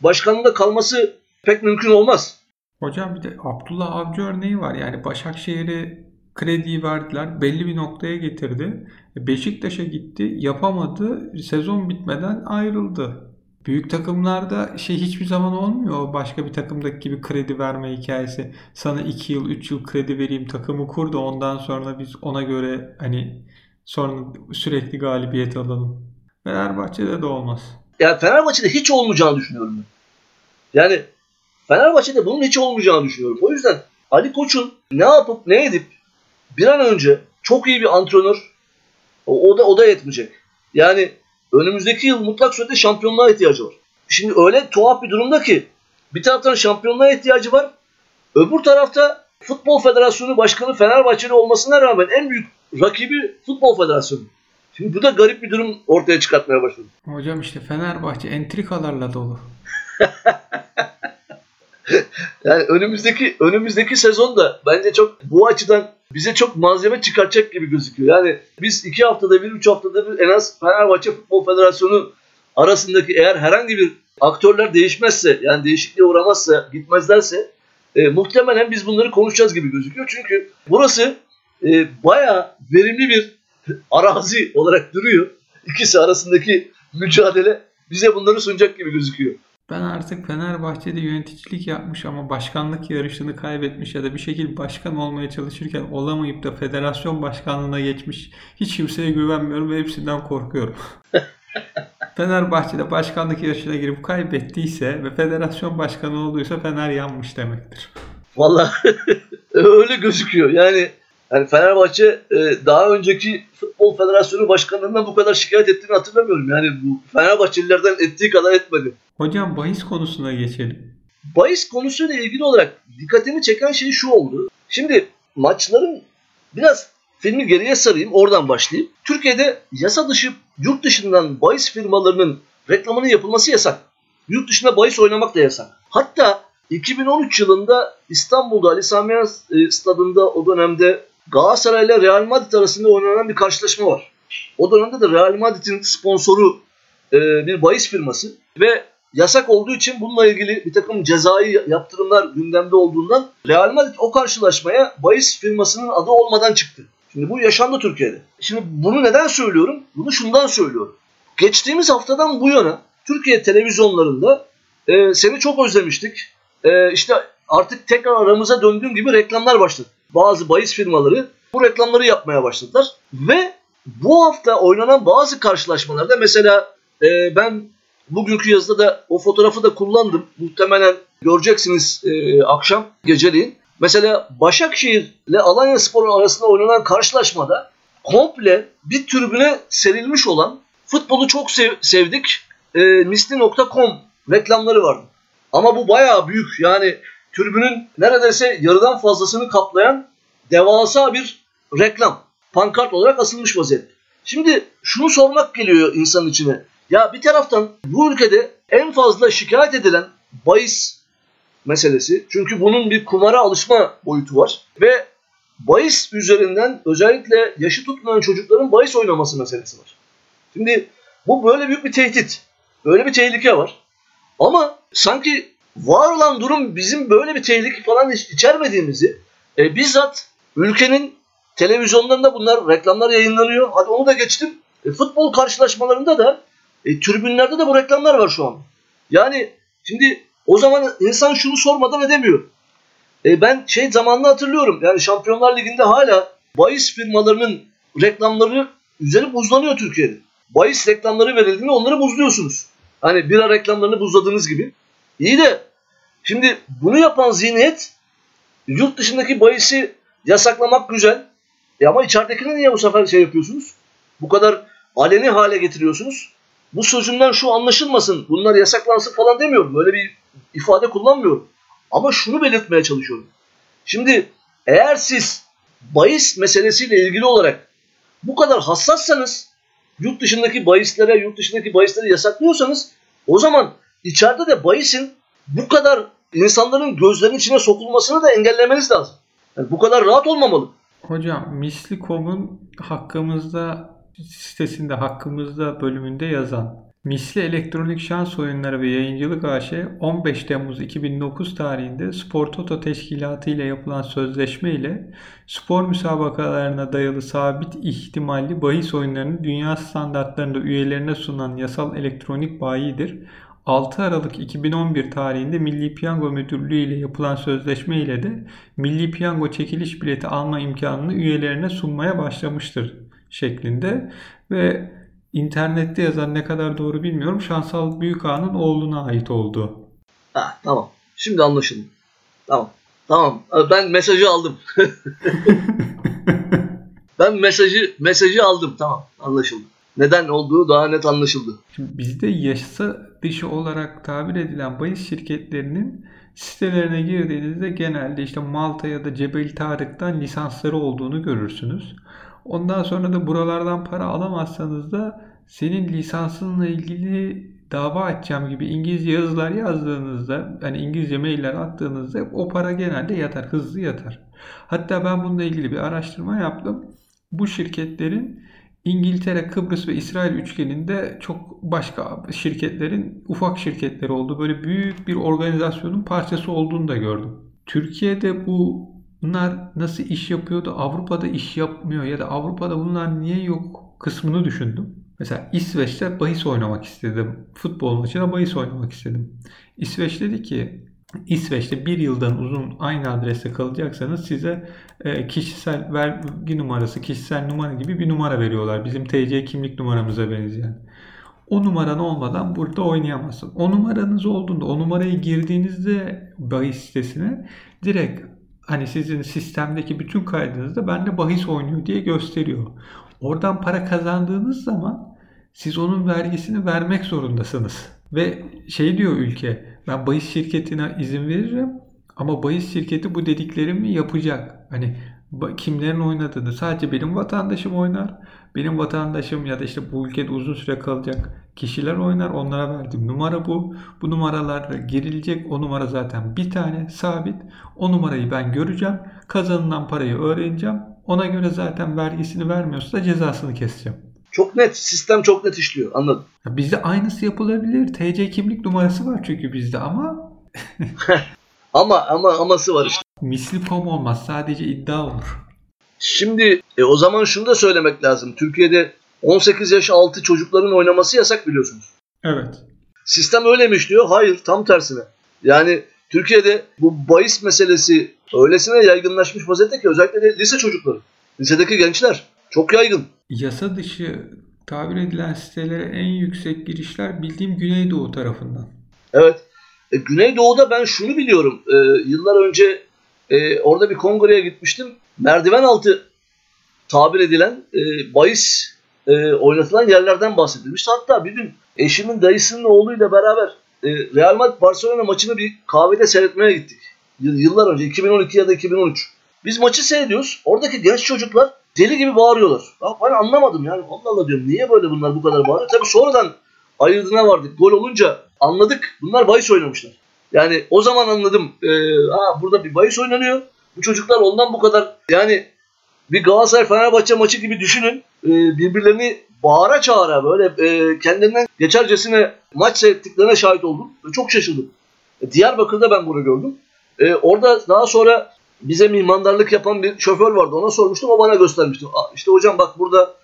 başkanında kalması pek mümkün olmaz.
Hocam bir de Abdullah Avcı örneği var. Yani Başakşehir'e krediyi verdiler. Belli bir noktaya getirdi. Beşiktaş'a gitti. Yapamadı. Sezon bitmeden ayrıldı. Büyük takımlarda şey hiçbir zaman olmuyor. Başka bir takımdaki gibi kredi verme hikayesi. Sana 2 yıl 3 yıl kredi vereyim takımı kur da ondan sonra biz ona göre hani sonra sürekli galibiyet alalım. Fenerbahçe'de de olmaz.
Yani Fenerbahçe'de hiç olmayacağını düşünüyorum. Yani Fenerbahçe'de bunun hiç olmayacağını düşünüyorum. O yüzden Ali Koç'un ne yapıp ne edip bir an önce çok iyi bir antrenör o, o da o da yetmeyecek. Yani önümüzdeki yıl mutlak surette şampiyonluğa ihtiyacı var. Şimdi öyle tuhaf bir durumda ki bir taraftan şampiyonluğa ihtiyacı var. Öbür tarafta Futbol Federasyonu Başkanı Fenerbahçeli olmasına rağmen en büyük rakibi Futbol Federasyonu. Şimdi bu da garip bir durum ortaya çıkartmaya başladı.
Hocam işte Fenerbahçe entrikalarla dolu.
yani önümüzdeki önümüzdeki sezon da bence çok bu açıdan bize çok malzeme çıkartacak gibi gözüküyor. Yani biz iki haftada bir, üç haftada bir en az Fenerbahçe Futbol Federasyonu arasındaki eğer herhangi bir aktörler değişmezse yani değişikliğe uğramazsa gitmezlerse e, muhtemelen biz bunları konuşacağız gibi gözüküyor. Çünkü burası e, bayağı verimli bir arazi olarak duruyor. İkisi arasındaki mücadele bize bunları sunacak gibi gözüküyor.
Ben artık Fenerbahçe'de yöneticilik yapmış ama başkanlık yarışını kaybetmiş ya da bir şekilde başkan olmaya çalışırken olamayıp da federasyon başkanlığına geçmiş hiç kimseye güvenmiyorum ve hepsinden korkuyorum. Fenerbahçe'de başkanlık yarışına girip kaybettiyse ve federasyon başkanı olduysa Fener yanmış demektir.
Vallahi öyle gözüküyor. Yani yani Fenerbahçe e, daha önceki Futbol Federasyonu Başkanlığından bu kadar şikayet ettiğini hatırlamıyorum. Yani bu Fenerbahçelilerden ettiği kadar etmedi.
Hocam bahis konusuna geçelim.
Bahis konusuyla ilgili olarak dikkatimi çeken şey şu oldu. Şimdi maçların biraz filmi geriye sarayım oradan başlayayım. Türkiye'de yasa dışı yurt dışından bahis firmalarının reklamının yapılması yasak. Yurt dışında bahis oynamak da yasak. Hatta 2013 yılında İstanbul'da Ali Sami Yen e, stadında o dönemde Galatasaray ile Real Madrid arasında oynanan bir karşılaşma var. O dönemde de Real Madrid'in sponsoru e, bir bahis firması ve yasak olduğu için bununla ilgili bir takım cezai yaptırımlar gündemde olduğundan Real Madrid o karşılaşmaya bahis firmasının adı olmadan çıktı. Şimdi bu yaşandı Türkiye'de. Şimdi bunu neden söylüyorum? Bunu şundan söylüyorum. Geçtiğimiz haftadan bu yana Türkiye televizyonlarında e, seni çok özlemiştik. E, işte artık tekrar aramıza döndüğüm gibi reklamlar başladı. Bazı bahis firmaları bu reklamları yapmaya başladılar. Ve bu hafta oynanan bazı karşılaşmalarda mesela e, ben bugünkü yazıda da o fotoğrafı da kullandım. Muhtemelen göreceksiniz e, akşam geceliğin. Mesela Başakşehir ile Alanya Spor arasında oynanan karşılaşmada komple bir tribüne serilmiş olan futbolu çok sev sevdik e, misli.com reklamları vardı. Ama bu bayağı büyük yani tribünün neredeyse yarıdan fazlasını kaplayan devasa bir reklam. Pankart olarak asılmış vaziyette. Şimdi şunu sormak geliyor insanın içine. Ya bir taraftan bu ülkede en fazla şikayet edilen bahis meselesi. Çünkü bunun bir kumara alışma boyutu var. Ve bahis üzerinden özellikle yaşı tutmayan çocukların bahis oynaması meselesi var. Şimdi bu böyle büyük bir tehdit. Böyle bir tehlike var. Ama sanki var olan durum bizim böyle bir tehlike falan içermediğimizi e, bizzat ülkenin televizyonlarında bunlar reklamlar yayınlanıyor. Hadi onu da geçtim. E, futbol karşılaşmalarında da e, tribünlerde de bu reklamlar var şu an. Yani şimdi o zaman insan şunu sormadan edemiyor. E, ben şey zamanını hatırlıyorum. Yani Şampiyonlar Ligi'nde hala bahis firmalarının reklamları üzeri buzlanıyor Türkiye'de. Bahis reklamları verildiğinde onları buzluyorsunuz. Hani bira reklamlarını buzladığınız gibi. İyi de şimdi bunu yapan zihniyet yurt dışındaki bahisi yasaklamak güzel. E ama içeridekine niye bu sefer şey yapıyorsunuz? Bu kadar aleni hale getiriyorsunuz. Bu sözümden şu anlaşılmasın, bunlar yasaklansın falan demiyorum. Böyle bir ifade kullanmıyorum. Ama şunu belirtmeye çalışıyorum. Şimdi eğer siz bahis meselesiyle ilgili olarak bu kadar hassassanız, yurt dışındaki bahislere, yurt dışındaki bahisleri yasaklıyorsanız o zaman içeride de bahisin bu kadar insanların gözlerinin içine sokulmasını da engellemeniz lazım. Yani bu kadar rahat olmamalı.
Hocam Misli.com'un hakkımızda sitesinde hakkımızda bölümünde yazan Misli Elektronik Şans Oyunları ve Yayıncılık AŞ 15 Temmuz 2009 tarihinde Spor Toto Teşkilatı ile yapılan sözleşme ile spor müsabakalarına dayalı sabit ihtimalli bahis oyunlarını dünya standartlarında üyelerine sunan yasal elektronik bayidir. 6 Aralık 2011 tarihinde Milli Piyango Müdürlüğü ile yapılan sözleşme ile de Milli Piyango çekiliş bileti alma imkanını üyelerine sunmaya başlamıştır şeklinde ve internette yazan ne kadar doğru bilmiyorum Şansal Büyükağa'nın oğluna ait oldu.
Ha, tamam. Şimdi anlaşıldı. Tamam. Tamam. Ben mesajı aldım. ben mesajı mesajı aldım. Tamam. Anlaşıldı. Neden olduğu daha net anlaşıldı.
Şimdi bizde yasa dışı olarak tabir edilen bahis şirketlerinin sitelerine girdiğinizde genelde işte Malta ya da Cebel Tarık'tan lisansları olduğunu görürsünüz. Ondan sonra da buralardan para alamazsanız da senin lisansınla ilgili dava açacağım gibi İngilizce yazılar yazdığınızda hani İngilizce mailler attığınızda o para genelde yatar, hızlı yatar. Hatta ben bununla ilgili bir araştırma yaptım. Bu şirketlerin İngiltere, Kıbrıs ve İsrail üçgeninde çok başka şirketlerin ufak şirketleri oldu. Böyle büyük bir organizasyonun parçası olduğunu da gördüm. Türkiye'de bu bunlar nasıl iş yapıyordu Avrupa'da iş yapmıyor ya da Avrupa'da bunlar niye yok kısmını düşündüm. Mesela İsveç'te bahis oynamak istedim. Futbol maçına bahis oynamak istedim. İsveç dedi ki İsveç'te bir yıldan uzun aynı adreste kalacaksanız size e, kişisel vergi numarası, kişisel numara gibi bir numara veriyorlar. Bizim TC kimlik numaramıza benzeyen. O numaran olmadan burada oynayamazsın. O numaranız olduğunda o numarayı girdiğinizde bahis sitesine direkt hani sizin sistemdeki bütün kaydınızda bende bahis oynuyor diye gösteriyor. Oradan para kazandığınız zaman siz onun vergisini vermek zorundasınız. Ve şey diyor ülke ben bahis şirketine izin veririm ama bahis şirketi bu dediklerimi yapacak. Hani kimlerin oynadığını sadece benim vatandaşım oynar. Benim vatandaşım ya da işte bu ülkede uzun süre kalacak kişiler oynar. Onlara verdiğim numara bu. Bu numaralar girilecek. O numara zaten bir tane sabit. O numarayı ben göreceğim. Kazanılan parayı öğreneceğim. Ona göre zaten vergisini vermiyorsa cezasını keseceğim.
Çok net. Sistem çok net işliyor. Anladım.
Ya bizde aynısı yapılabilir. TC kimlik numarası var çünkü bizde ama
ama ama aması var işte.
Misli pom olmaz. Sadece iddia olur.
Şimdi e, o zaman şunu da söylemek lazım. Türkiye'de 18 yaş altı çocukların oynaması yasak biliyorsunuz.
Evet.
Sistem öyle mi işliyor? Hayır. Tam tersine. Yani Türkiye'de bu bahis meselesi öylesine yaygınlaşmış vaziyette ki özellikle de lise çocukları. Lisedeki gençler. Çok yaygın.
Yasa dışı tabir edilen sitelere en yüksek girişler bildiğim Güneydoğu tarafından.
Evet. E, Güneydoğu'da ben şunu biliyorum. E, yıllar önce e, orada bir kongreye gitmiştim. Merdiven altı tabir edilen e, bahis e, oynatılan yerlerden bahsedilmişti. Hatta bir gün eşimin dayısının oğluyla beraber e, Real Madrid Barcelona maçını bir kahvede seyretmeye gittik. Yıllar önce 2012 ya da 2013. Biz maçı seyrediyoruz. Oradaki genç çocuklar deli gibi bağırıyorlar. Ya ben anlamadım yani. Allah Allah diyorum. Niye böyle bunlar bu kadar bağırıyor? Tabii sonradan ayırdığına vardık. Gol olunca anladık. Bunlar bahis oynamışlar. Yani o zaman anladım. E, ha, burada bir bahis oynanıyor. Bu çocuklar ondan bu kadar yani bir Galatasaray Fenerbahçe maçı gibi düşünün. E, birbirlerini bağıra çağıra böyle e, kendilerinden geçercesine maç seyrettiklerine şahit oldum. Çok şaşırdım. E, Diyarbakır'da ben bunu gördüm. E, orada daha sonra bize mimandarlık yapan bir şoför vardı. Ona sormuştum. O bana göstermişti. İşte hocam bak burada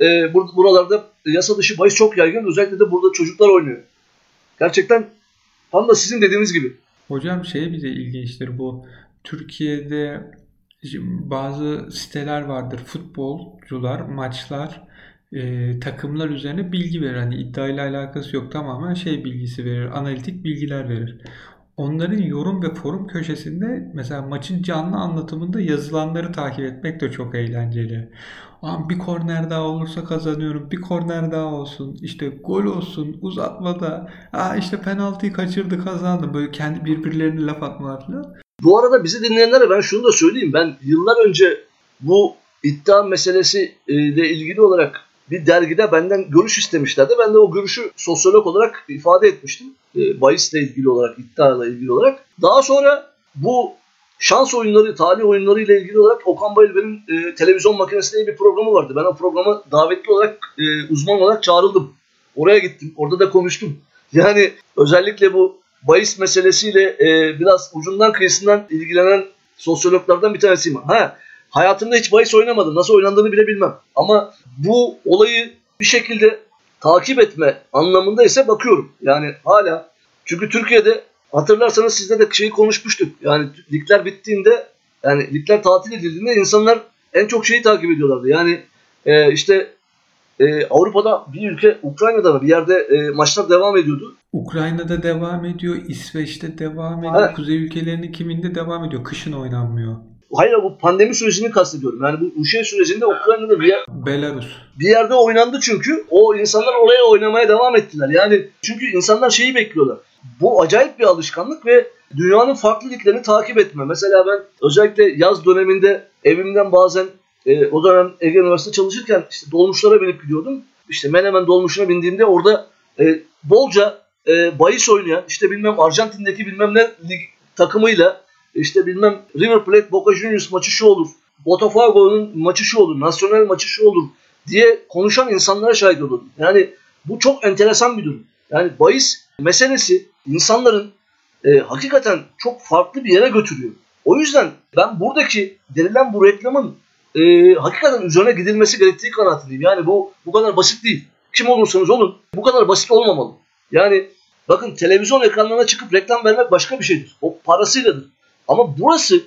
e, buralarda yasa dışı bahis çok yaygın. Özellikle de burada çocuklar oynuyor. Gerçekten tam da sizin dediğiniz gibi.
Hocam şey bir de ilginçtir bu. Türkiye'de bazı siteler vardır. Futbolcular, maçlar, e, takımlar üzerine bilgi verir. Hani iddiayla alakası yok. Tamamen şey bilgisi verir. Analitik bilgiler verir. Onların yorum ve forum köşesinde mesela maçın canlı anlatımında yazılanları takip etmek de çok eğlenceli. Aa, bir korner daha olursa kazanıyorum. Bir korner daha olsun. İşte gol olsun. Uzatmada. Aa işte penaltıyı kaçırdı kazandı. Böyle kendi birbirlerine laf atmalar falan.
Bu arada bizi dinleyenlere ben şunu da söyleyeyim. Ben yıllar önce bu iddia meselesi ile ilgili olarak bir dergide benden görüş istemişlerdi. Ben de o görüşü sosyolog olarak ifade etmiştim. E, bahisle ilgili olarak, iddiayla ilgili olarak. Daha sonra bu şans oyunları, talih oyunları ile ilgili olarak Okan Bayülben'in e, televizyon makinesi diye bir programı vardı. Ben o programa davetli olarak, e, uzman olarak çağrıldım. Oraya gittim. Orada da konuştum. Yani özellikle bu bahis meselesiyle e, biraz ucundan kıyısından ilgilenen sosyologlardan bir tanesiyim. Ha, hayatımda hiç bahis oynamadım. Nasıl oynandığını bile bilmem. Ama bu olayı bir şekilde takip etme anlamında ise bakıyorum. Yani hala çünkü Türkiye'de hatırlarsanız sizle de şeyi konuşmuştuk. Yani ligler bittiğinde yani ligler tatil edildiğinde insanlar en çok şeyi takip ediyorlardı. Yani e, işte e, Avrupa'da bir ülke Ukrayna'da mı bir yerde e, maçlar devam ediyordu.
Ukrayna'da devam ediyor, İsveç'te devam ediyor, evet. kuzey ülkelerinin kiminde devam ediyor. Kışın oynanmıyor.
Hayır bu pandemi sürecini kastediyorum. Yani bu Uşe sürecinde Ukrayna'da bir yer,
Belarus.
Bir yerde oynandı çünkü. O insanlar oraya oynamaya devam ettiler. Yani çünkü insanlar şeyi bekliyorlar. Bu acayip bir alışkanlık ve dünyanın farklı liglerini takip etme. Mesela ben özellikle yaz döneminde evimden bazen e, o dönem Ege Üniversitesi çalışırken işte dolmuşlara binip gidiyordum. İşte Menemen dolmuşuna bindiğimde orada e, bolca e, bahis oynayan işte bilmem Arjantin'deki bilmem ne lig takımıyla işte bilmem River Plate Boca Juniors maçı şu olur. Botafogo'nun maçı şu olur. Nasyonel maçı şu olur diye konuşan insanlara şahit olurdum. Yani bu çok enteresan bir durum. Yani bahis meselesi insanların e, hakikaten çok farklı bir yere götürüyor. O yüzden ben buradaki verilen bu reklamın e, hakikaten üzerine gidilmesi gerektiği kanaatindeyim. Yani bu bu kadar basit değil. Kim olursanız olun bu kadar basit olmamalı. Yani bakın televizyon ekranlarına çıkıp reklam vermek başka bir şeydir. O parasıyladır. Ama burası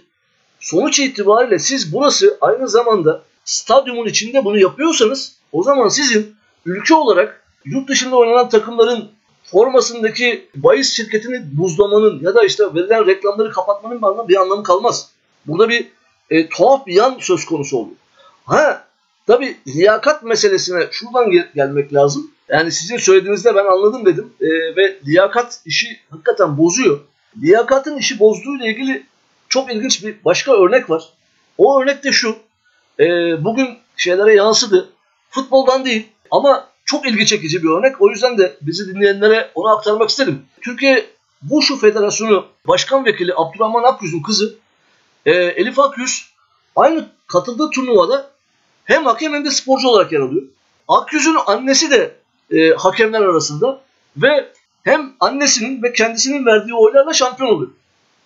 sonuç itibariyle siz burası aynı zamanda stadyumun içinde bunu yapıyorsanız o zaman sizin ülke olarak yurt dışında oynanan takımların formasındaki bahis şirketini buzlamanın ya da işte verilen reklamları kapatmanın bir anlamı, bir anlamı kalmaz. Burada bir e, tuhaf bir yan söz konusu oluyor. Ha tabi liyakat meselesine şuradan gel- gelmek lazım. Yani sizin söylediğinizde ben anladım dedim. E, ve liyakat işi hakikaten bozuyor. Liyakatın işi bozduğuyla ilgili çok ilginç bir başka örnek var. O örnek de şu. E, bugün şeylere yansıdı. Futboldan değil ama çok ilgi çekici bir örnek. O yüzden de bizi dinleyenlere onu aktarmak istedim. Türkiye Wushu Federasyonu Başkan Vekili Abdurrahman Akyüz'ün kızı e, Elif Akyüz aynı katıldığı turnuvada hem hakem hem de sporcu olarak yer alıyor. Akyüz'ün annesi de e, hakemler arasında ve hem annesinin ve kendisinin verdiği oylarla şampiyon oluyor.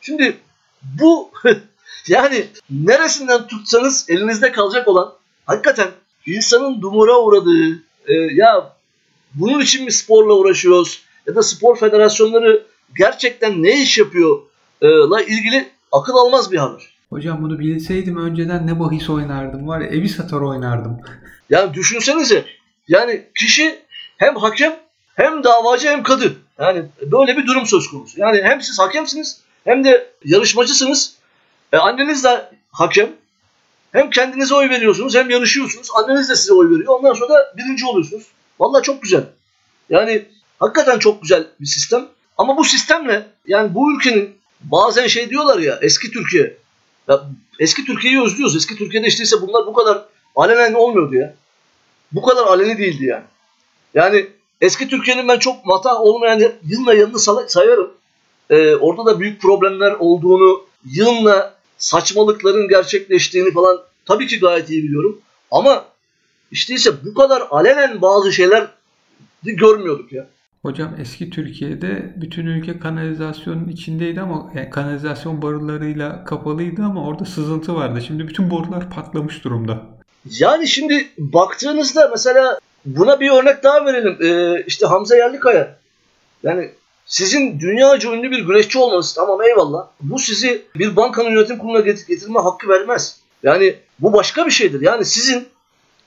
Şimdi bu yani neresinden tutsanız elinizde kalacak olan hakikaten insanın dumura uğradığı e, ya bunun için mi sporla uğraşıyoruz ya da spor federasyonları gerçekten ne iş yapıyor e, la ilgili akıl almaz bir haber.
Hocam bunu bilseydim önceden ne bahis oynardım var ya evi satar oynardım.
Yani düşünsenize yani kişi hem hakem hem davacı hem kadı. Yani böyle bir durum söz konusu. Yani hem siz hakemsiniz hem de yarışmacısınız. E, anneniz de hakem. Hem kendinize oy veriyorsunuz hem yarışıyorsunuz. Anneniz de size oy veriyor. Ondan sonra da birinci oluyorsunuz. Vallahi çok güzel. Yani hakikaten çok güzel bir sistem. Ama bu sistemle yani bu ülkenin bazen şey diyorlar ya eski Türkiye. Ya eski Türkiye'yi özlüyoruz. Eski Türkiye'de işte ise bunlar bu kadar alenen olmuyordu ya. Bu kadar aleni değildi yani. Yani eski Türkiye'nin ben çok mata olmayan yığınla yanını sayarım. Ee, orada da büyük problemler olduğunu, yığınla saçmalıkların gerçekleştiğini falan tabii ki gayet iyi biliyorum. Ama işte ise bu kadar alenen bazı şeyler görmüyorduk ya.
Hocam eski Türkiye'de bütün ülke kanalizasyonun içindeydi ama yani kanalizasyon borularıyla kapalıydı ama orada sızıntı vardı. Şimdi bütün borular patlamış durumda.
Yani şimdi baktığınızda mesela buna bir örnek daha verelim. Ee, işte Hamza Yerlikaya. Yani sizin dünyaca ünlü bir güreşçi olmanız tamam eyvallah. Bu sizi bir bankanın yönetim kuruluna getirme hakkı vermez. Yani bu başka bir şeydir. Yani sizin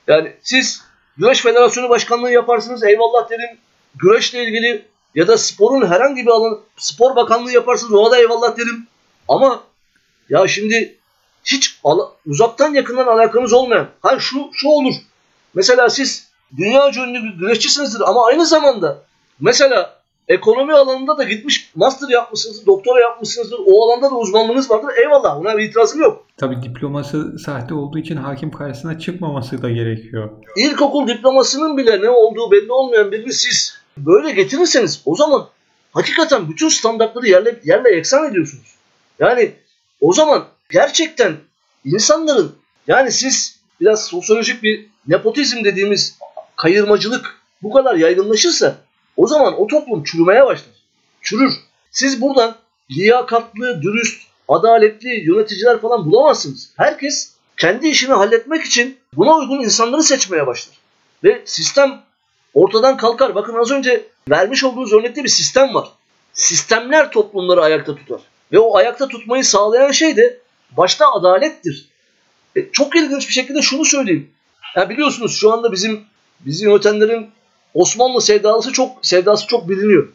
yani siz Güreş Federasyonu Başkanlığı yaparsınız eyvallah derim. Güreşle ilgili ya da sporun herhangi bir alanı spor bakanlığı yaparsınız ona da eyvallah derim. Ama ya şimdi hiç uzaktan yakından alakamız olmayan. Hayır şu, şu olur. Mesela siz dünya ünlü bir güreşçisinizdir ama aynı zamanda mesela ekonomi alanında da gitmiş master yapmışsınızdır, doktora yapmışsınızdır. O alanda da uzmanlığınız vardır. Eyvallah ona bir itirazım yok.
Tabi diploması sahte olduğu için hakim karşısına çıkmaması da gerekiyor.
İlkokul diplomasının bile ne olduğu belli olmayan birini siz böyle getirirseniz o zaman hakikaten bütün standartları yerle, yerle eksan ediyorsunuz. Yani o zaman gerçekten insanların yani siz biraz sosyolojik bir nepotizm dediğimiz kayırmacılık bu kadar yaygınlaşırsa o zaman o toplum çürümeye başlar. Çürür. Siz buradan liyakatlı, dürüst, adaletli yöneticiler falan bulamazsınız. Herkes kendi işini halletmek için buna uygun insanları seçmeye başlar. Ve sistem ortadan kalkar. Bakın az önce vermiş olduğunuz örnekte bir sistem var. Sistemler toplumları ayakta tutar. Ve o ayakta tutmayı sağlayan şey de başta adalettir. E, çok ilginç bir şekilde şunu söyleyeyim. Ya biliyorsunuz şu anda bizim bizi yönetenlerin Osmanlı sevdası çok sevdası çok biliniyor.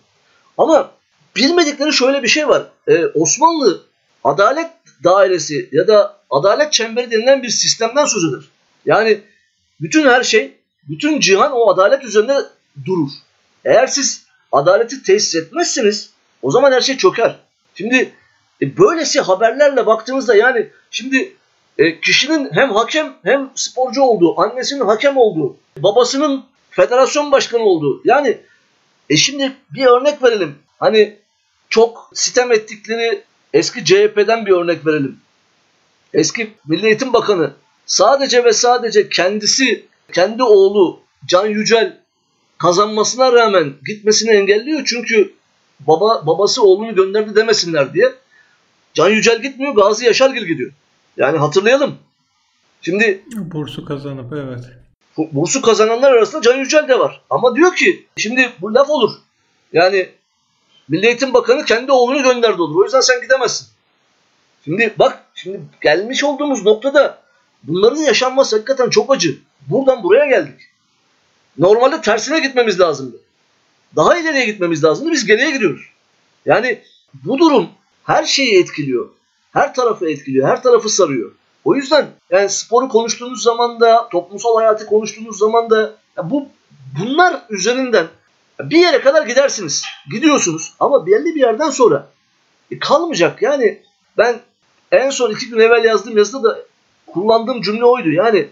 Ama bilmedikleri şöyle bir şey var. Ee, Osmanlı adalet dairesi ya da adalet çemberi denilen bir sistemden söz eder. Yani bütün her şey, bütün cihan o adalet üzerinde durur. Eğer siz adaleti tesis etmezseniz o zaman her şey çöker. Şimdi e, böylesi haberlerle baktığımızda yani şimdi e, kişinin hem hakem hem sporcu olduğu, annesinin hakem olduğu, babasının federasyon başkanı oldu. Yani e şimdi bir örnek verelim. Hani çok sitem ettikleri eski CHP'den bir örnek verelim. Eski Milli Eğitim Bakanı sadece ve sadece kendisi, kendi oğlu Can Yücel kazanmasına rağmen gitmesini engelliyor. Çünkü baba babası oğlunu gönderdi demesinler diye. Can Yücel gitmiyor, Gazi Yaşargil gidiyor. Yani hatırlayalım. Şimdi
bursu kazanıp evet
bursu kazananlar arasında Can Yücel de var. Ama diyor ki şimdi bu laf olur. Yani Milli Eğitim Bakanı kendi oğlunu gönderdi olur. O yüzden sen gidemezsin. Şimdi bak şimdi gelmiş olduğumuz noktada bunların yaşanması hakikaten çok acı. Buradan buraya geldik. Normalde tersine gitmemiz lazımdı. Daha ileriye gitmemiz lazımdı. Biz geriye gidiyoruz. Yani bu durum her şeyi etkiliyor. Her tarafı etkiliyor. Her tarafı sarıyor. O yüzden yani sporu konuştuğunuz zaman da toplumsal hayatı konuştuğunuz zaman da bu bunlar üzerinden bir yere kadar gidersiniz. Gidiyorsunuz ama belli bir yerden sonra e, kalmayacak. Yani ben en son iki gün evvel yazdığım yazıda da kullandığım cümle oydu. Yani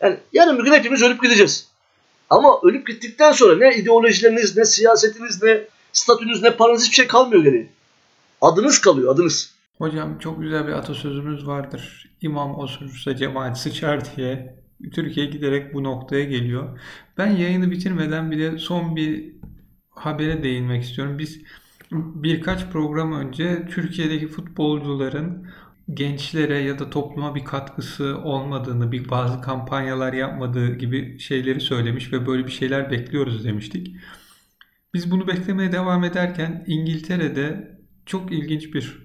yani yarın bir gün hepimiz ölüp gideceğiz. Ama ölüp gittikten sonra ne ideolojileriniz, ne siyasetiniz, ne statünüz, ne paranız hiçbir şey kalmıyor geriye. Adınız kalıyor, adınız.
Hocam çok güzel bir atasözümüz vardır. İmam osurursa cemaat sıçar diye. Türkiye giderek bu noktaya geliyor. Ben yayını bitirmeden bir de son bir habere değinmek istiyorum. Biz birkaç program önce Türkiye'deki futbolcuların gençlere ya da topluma bir katkısı olmadığını, bir bazı kampanyalar yapmadığı gibi şeyleri söylemiş ve böyle bir şeyler bekliyoruz demiştik. Biz bunu beklemeye devam ederken İngiltere'de çok ilginç bir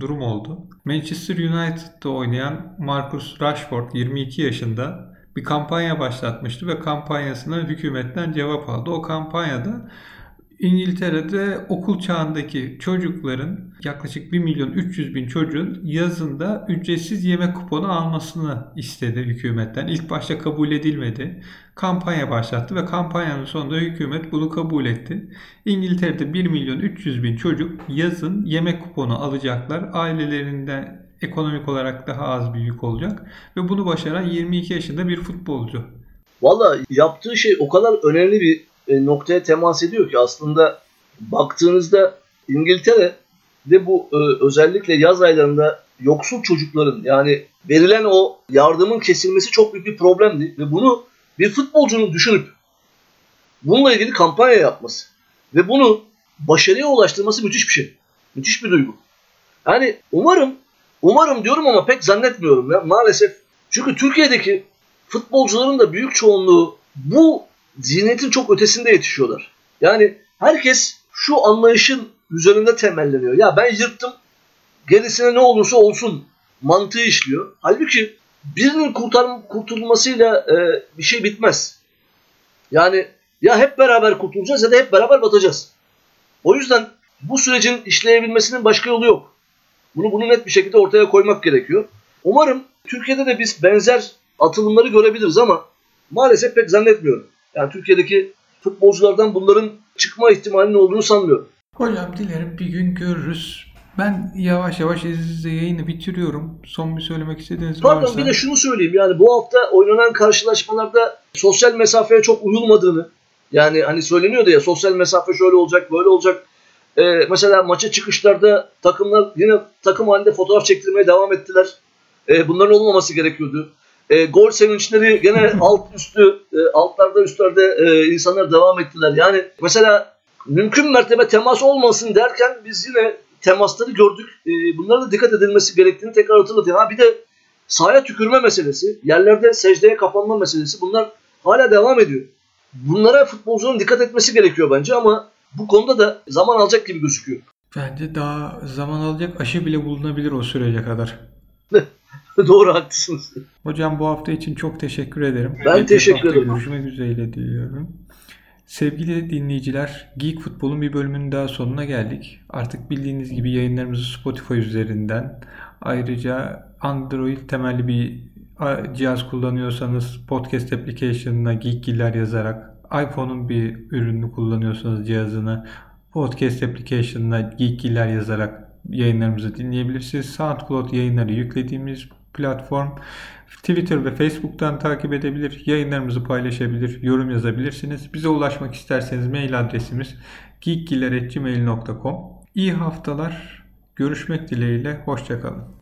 durum oldu. Manchester United'da oynayan Marcus Rashford 22 yaşında bir kampanya başlatmıştı ve kampanyasına hükümetten cevap aldı. O kampanyada İngiltere'de okul çağındaki çocukların yaklaşık 1 milyon 300 bin çocuğun yazında ücretsiz yemek kuponu almasını istedi hükümetten. İlk başta kabul edilmedi. Kampanya başlattı ve kampanyanın sonunda hükümet bunu kabul etti. İngiltere'de 1 milyon 300 bin çocuk yazın yemek kuponu alacaklar. Ailelerinde ekonomik olarak daha az bir yük olacak. Ve bunu başaran 22 yaşında bir futbolcu.
Valla yaptığı şey o kadar önemli bir noktaya temas ediyor ki aslında baktığınızda İngiltere de bu e, özellikle yaz aylarında yoksul çocukların yani verilen o yardımın kesilmesi çok büyük bir problemdi ve bunu bir futbolcunun düşünüp bununla ilgili kampanya yapması ve bunu başarıya ulaştırması müthiş bir şey. Müthiş bir duygu. Yani umarım umarım diyorum ama pek zannetmiyorum ya maalesef. Çünkü Türkiye'deki futbolcuların da büyük çoğunluğu bu zihniyetin çok ötesinde yetişiyorlar. Yani herkes şu anlayışın üzerinde temelleniyor. Ya ben yırttım gerisine ne olursa olsun mantığı işliyor. Halbuki birinin kurtar, kurtulmasıyla e, bir şey bitmez. Yani ya hep beraber kurtulacağız ya da hep beraber batacağız. O yüzden bu sürecin işleyebilmesinin başka yolu yok. Bunu bunu net bir şekilde ortaya koymak gerekiyor. Umarım Türkiye'de de biz benzer atılımları görebiliriz ama maalesef pek zannetmiyorum. Yani Türkiye'deki futbolculardan bunların çıkma ihtimalinin olduğunu sanmıyorum.
Hocam dilerim bir gün görürüz. Ben yavaş yavaş izle yayını bitiriyorum. Son bir söylemek istediğiniz
Pardon,
varsa.
bir de şunu söyleyeyim. Yani bu hafta oynanan karşılaşmalarda sosyal mesafeye çok uyulmadığını yani hani söyleniyordu ya sosyal mesafe şöyle olacak böyle olacak. Ee, mesela maça çıkışlarda takımlar yine takım halinde fotoğraf çektirmeye devam ettiler. Ee, bunların olmaması gerekiyordu. E, gol sevinçleri gene alt üstü, e, altlarda üstlerde e, insanlar devam ettiler. Yani mesela mümkün mertebe temas olmasın derken biz yine temasları gördük. E, bunlara da dikkat edilmesi gerektiğini tekrar hatırlatayım. Ha bir de sahaya tükürme meselesi, yerlerde secdeye kapanma meselesi bunlar hala devam ediyor. Bunlara futbolcuların dikkat etmesi gerekiyor bence ama bu konuda da zaman alacak gibi gözüküyor.
Bence daha zaman alacak aşı bile bulunabilir o sürece kadar.
Doğru haklısınız.
Hocam bu hafta için çok teşekkür ederim.
Ben teşekkür ederim.
Görüşmek üzere diliyorum. Sevgili dinleyiciler, Geek Futbol'un bir bölümünün daha sonuna geldik. Artık bildiğiniz gibi yayınlarımızı Spotify üzerinden ayrıca Android temelli bir cihaz kullanıyorsanız podcast application'ına Geekgiller yazarak iPhone'un bir ürününü kullanıyorsanız cihazını podcast application'ına Geekgiller yazarak yayınlarımızı dinleyebilirsiniz. SoundCloud yayınları yüklediğimiz platform. Twitter ve Facebook'tan takip edebilir, yayınlarımızı paylaşabilir, yorum yazabilirsiniz. Bize ulaşmak isterseniz mail adresimiz geekgiler.gmail.com İyi haftalar, görüşmek dileğiyle, hoşçakalın.